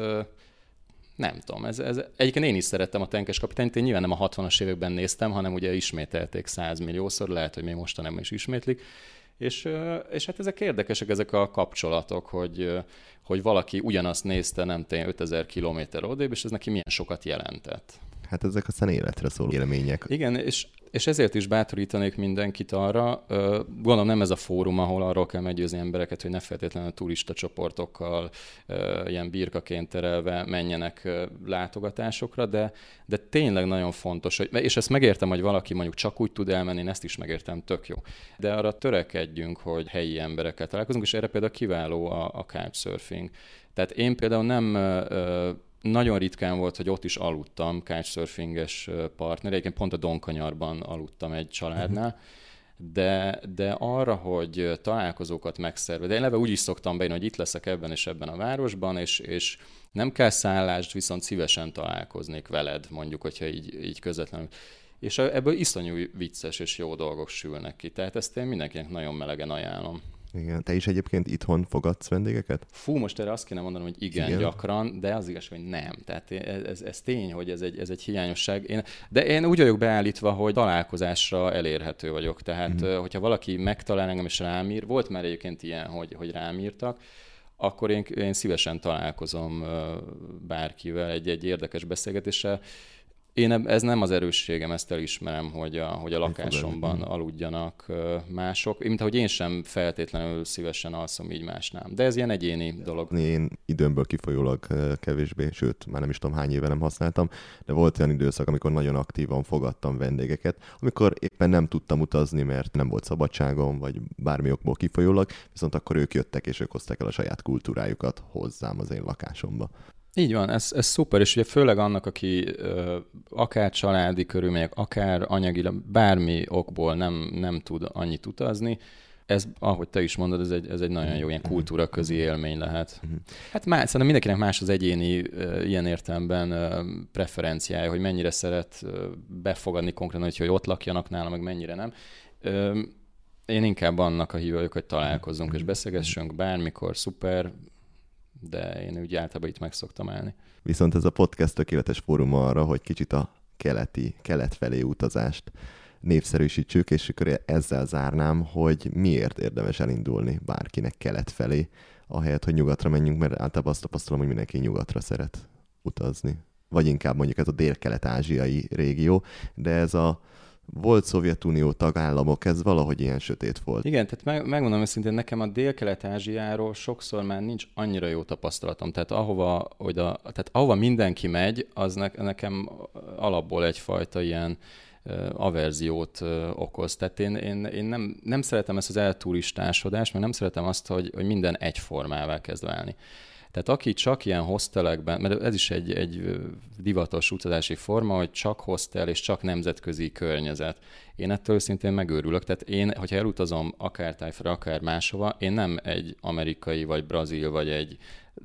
nem tudom, ez, ez, egyébként én is szerettem a tenkes kapitányt, én nyilván nem a 60-as években néztem, hanem ugye ismételték 100 milliószor, lehet, hogy még mostanában is ismétlik, és, és hát ezek érdekesek, ezek a kapcsolatok, hogy, hogy valaki ugyanazt nézte, nem tényleg 5000 kilométer odébb, és ez neki milyen sokat jelentett. Hát ezek aztán életre szóló élmények. Igen, és és ezért is bátorítanék mindenkit arra, gondolom nem ez a fórum, ahol arról kell meggyőzni embereket, hogy ne feltétlenül turista csoportokkal ilyen birkaként terelve menjenek látogatásokra, de, de tényleg nagyon fontos, hogy, és ezt megértem, hogy valaki mondjuk csak úgy tud elmenni, én ezt is megértem, tök jó. De arra törekedjünk, hogy helyi emberekkel találkozunk, és erre például kiváló a, a couchsurfing. Tehát én például nem nagyon ritkán volt, hogy ott is aludtam couchsurfinges partner, egyébként pont a Donkanyarban aludtam egy családnál, de, de arra, hogy találkozókat megszervez, de én leve úgy is szoktam bejönni, hogy itt leszek ebben és ebben a városban, és, és nem kell szállást, viszont szívesen találkoznék veled, mondjuk, hogyha így, így közvetlenül. És ebből iszonyú vicces és jó dolgok sülnek ki. Tehát ezt én mindenkinek nagyon melegen ajánlom. Igen. Te is egyébként itthon fogadsz vendégeket? Fú, most erre azt kéne mondanom, hogy igen, igen. gyakran, de az igaz, hogy nem. Tehát ez, ez tény, hogy ez egy, ez egy hiányosság. Én, de én úgy vagyok beállítva, hogy találkozásra elérhető vagyok. Tehát, mm-hmm. hogyha valaki megtalál engem és rám ír, volt már egyébként ilyen, hogy, hogy rám írtak, akkor én, én szívesen találkozom bárkivel egy, egy érdekes beszélgetéssel. Én ez nem az erősségem, ezt elismerem, hogy a, hogy a lakásomban aludjanak mások, mint ahogy én sem feltétlenül szívesen alszom így másnál. De ez ilyen egyéni dolog. Én időmből kifolyólag kevésbé, sőt, már nem is tudom hány éve nem használtam, de volt olyan időszak, amikor nagyon aktívan fogadtam vendégeket, amikor éppen nem tudtam utazni, mert nem volt szabadságom, vagy bármi okból kifolyólag, viszont akkor ők jöttek, és ők hozták el a saját kultúrájukat hozzám az én lakásomba. Így van, ez, ez szuper, és ugye főleg annak, aki ö, akár családi körülmények, akár anyagilag, bármi okból nem, nem tud annyit utazni, ez, ahogy te is mondod, ez egy, ez egy nagyon jó ilyen kultúra közi élmény lehet. Hát már, szerintem mindenkinek más az egyéni ilyen értelemben preferenciája, hogy mennyire szeret befogadni konkrétan, hogy, hogy ott lakjanak nála, meg mennyire nem. Én inkább annak a hívő vagyok, hogy találkozzunk és beszélgessünk bármikor, szuper, de én úgy általában itt meg szoktam állni. Viszont ez a podcast tökéletes fórum arra, hogy kicsit a keleti, kelet felé utazást népszerűsítsük, és akkor ezzel zárnám, hogy miért érdemes elindulni bárkinek kelet felé, ahelyett, hogy nyugatra menjünk, mert általában azt tapasztalom, hogy mindenki nyugatra szeret utazni. Vagy inkább mondjuk ez a dél-kelet-ázsiai régió, de ez a volt Szovjetunió tagállamok, ez valahogy ilyen sötét volt. Igen, tehát meg, megmondom őszintén, nekem a Dél-Kelet-Ázsiáról sokszor már nincs annyira jó tapasztalatom. Tehát ahova, hogy a, tehát ahova mindenki megy, az ne, nekem alapból egyfajta ilyen averziót okoz. Tehát én, én, én nem, nem szeretem ezt az elturistásodást, meg nem szeretem azt, hogy, hogy minden egyformává kezd válni. Tehát aki csak ilyen hostelekben, mert ez is egy, egy divatos utazási forma, hogy csak hostel és csak nemzetközi környezet. Én ettől szintén megőrülök. Tehát én, hogyha elutazom akár tájfra, akár máshova, én nem egy amerikai, vagy brazil, vagy egy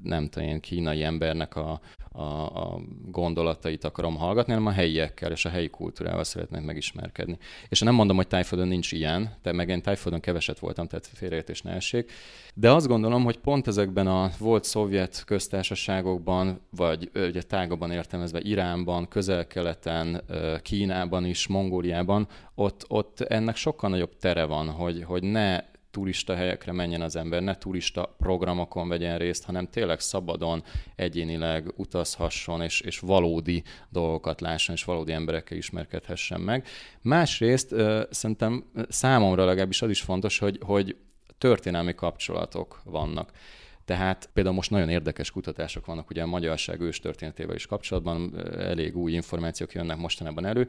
nem tudom kínai embernek a, a, a gondolatait akarom hallgatni, hanem a helyiekkel és a helyi kultúrával szeretnék megismerkedni. És nem mondom, hogy Tájföldön nincs ilyen, de meg én Tájföldön keveset voltam, tehát félreértés ne essék. De azt gondolom, hogy pont ezekben a volt szovjet köztársaságokban, vagy ugye tágabban értelmezve Iránban, közel-keleten, Kínában is, Mongóliában, ott, ott ennek sokkal nagyobb tere van, hogy, hogy ne turista helyekre menjen az ember, ne turista programokon vegyen részt, hanem tényleg szabadon, egyénileg utazhasson, és, és valódi dolgokat lásson, és valódi emberekkel ismerkedhessen meg. Másrészt szerintem számomra legalábbis az is fontos, hogy, hogy történelmi kapcsolatok vannak. Tehát például most nagyon érdekes kutatások vannak ugye a magyarság ős történetével is kapcsolatban, elég új információk jönnek mostanában elő,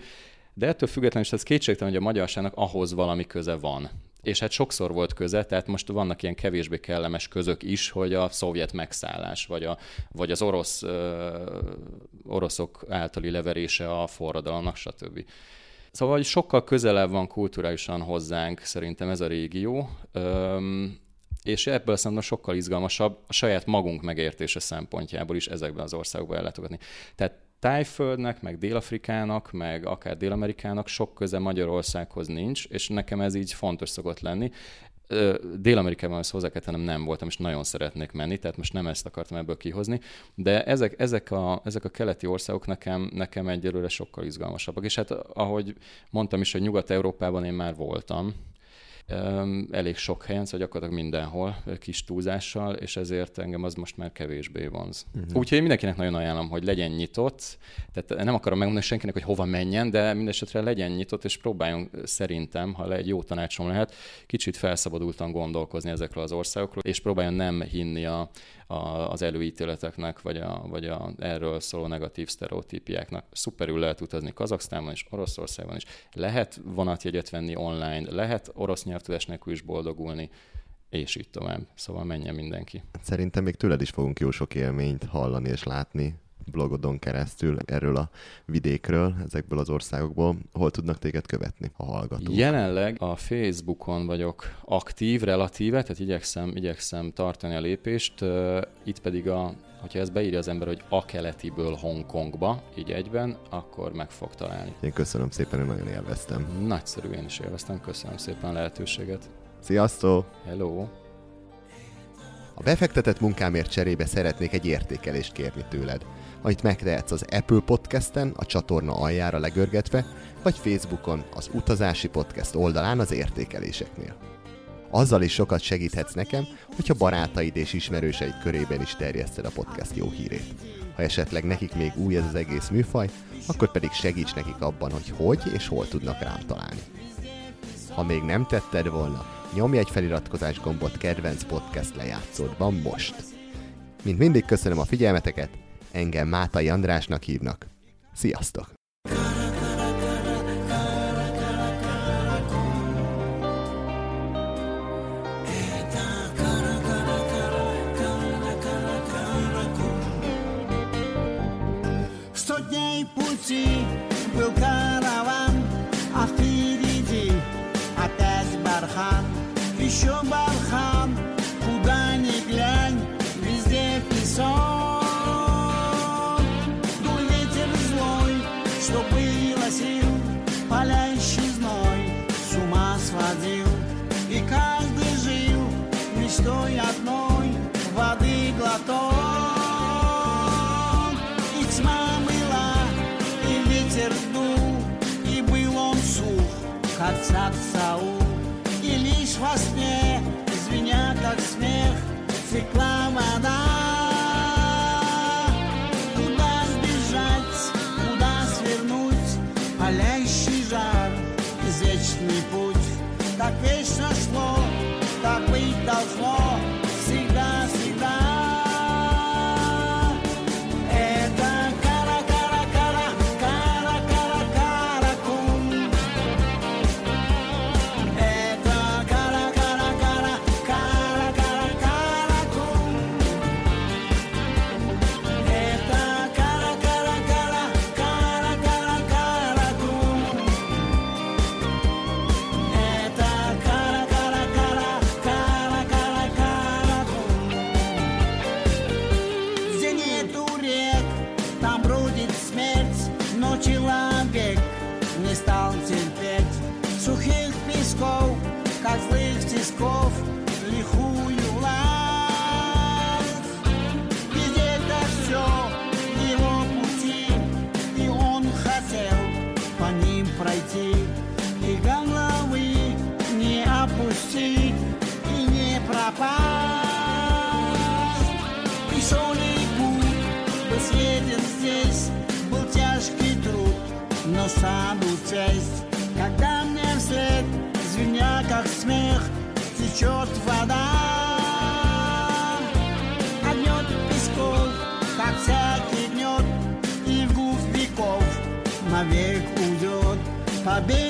de ettől függetlenül is ez kétségtelen, hogy a magyarságnak ahhoz valami köze van és hát sokszor volt köze, tehát most vannak ilyen kevésbé kellemes közök is, hogy a szovjet megszállás, vagy, a, vagy az orosz, ö, oroszok általi leverése a forradalomnak, stb. Szóval hogy sokkal közelebb van kulturálisan hozzánk szerintem ez a régió, Öm, és ebből szerintem sokkal izgalmasabb a saját magunk megértése szempontjából is ezekben az országokban ellátogatni. Tehát Tájföldnek, meg Dél-Afrikának, meg akár Dél-Amerikának sok köze Magyarországhoz nincs, és nekem ez így fontos szokott lenni. Dél-Amerikában ezt hozzá nem voltam, és nagyon szeretnék menni, tehát most nem ezt akartam ebből kihozni, de ezek, ezek, a, ezek a keleti országok nekem, nekem egyelőre sokkal izgalmasabbak. És hát ahogy mondtam is, hogy Nyugat-Európában én már voltam, elég sok helyen, szóval gyakorlatilag mindenhol kis túlzással, és ezért engem az most már kevésbé vonz. Uh-huh. Úgyhogy mindenkinek nagyon ajánlom, hogy legyen nyitott, tehát nem akarom megmondani senkinek, hogy hova menjen, de mindesetre legyen nyitott, és próbáljon szerintem, ha egy jó tanácsom lehet, kicsit felszabadultan gondolkozni ezekről az országokról, és próbáljon nem hinni a, a, az előítéleteknek, vagy, a, vagy a erről szóló negatív sztereotípiáknak. Szuperül lehet utazni Kazaksztánban is, Oroszországban is. Lehet vonatjegyet venni online, lehet orosz nyelvtudás nélkül is boldogulni, és így tovább. Szóval menjen mindenki. Szerintem még tőled is fogunk jó sok élményt hallani és látni blogodon keresztül erről a vidékről, ezekből az országokból. Hol tudnak téged követni a hallgatók? Jelenleg a Facebookon vagyok aktív, relatíve, tehát igyekszem, igyekszem tartani a lépést. Itt pedig a hogyha ez beírja az ember, hogy a keletiből Hongkongba, így egyben, akkor meg fog találni. Én köszönöm szépen, én nagyon élveztem. Nagyszerű, én is élveztem, köszönöm szépen a lehetőséget. Sziasztok! Hello! A befektetett munkámért cserébe szeretnék egy értékelést kérni tőled, amit megtehetsz az Apple Podcasten, a csatorna aljára legörgetve, vagy Facebookon, az Utazási Podcast oldalán az értékeléseknél. Azzal is sokat segíthetsz nekem, hogyha barátaid és ismerőseid körében is terjeszted a podcast jó hírét. Ha esetleg nekik még új ez az egész műfaj, akkor pedig segíts nekik abban, hogy hogy és hol tudnak rám találni. Ha még nem tetted volna, nyomj egy feliratkozás gombot kedvenc podcast lejátszódban most. Mint mindig köszönöm a figyelmeteket, engem Mátai Andrásnak hívnak. Sziasztok! Саду честь. Когда мне вслед, звеня как смех, течет вода. Огнет песков, как всякий гнет, и в гуф веков навек уйдет Победа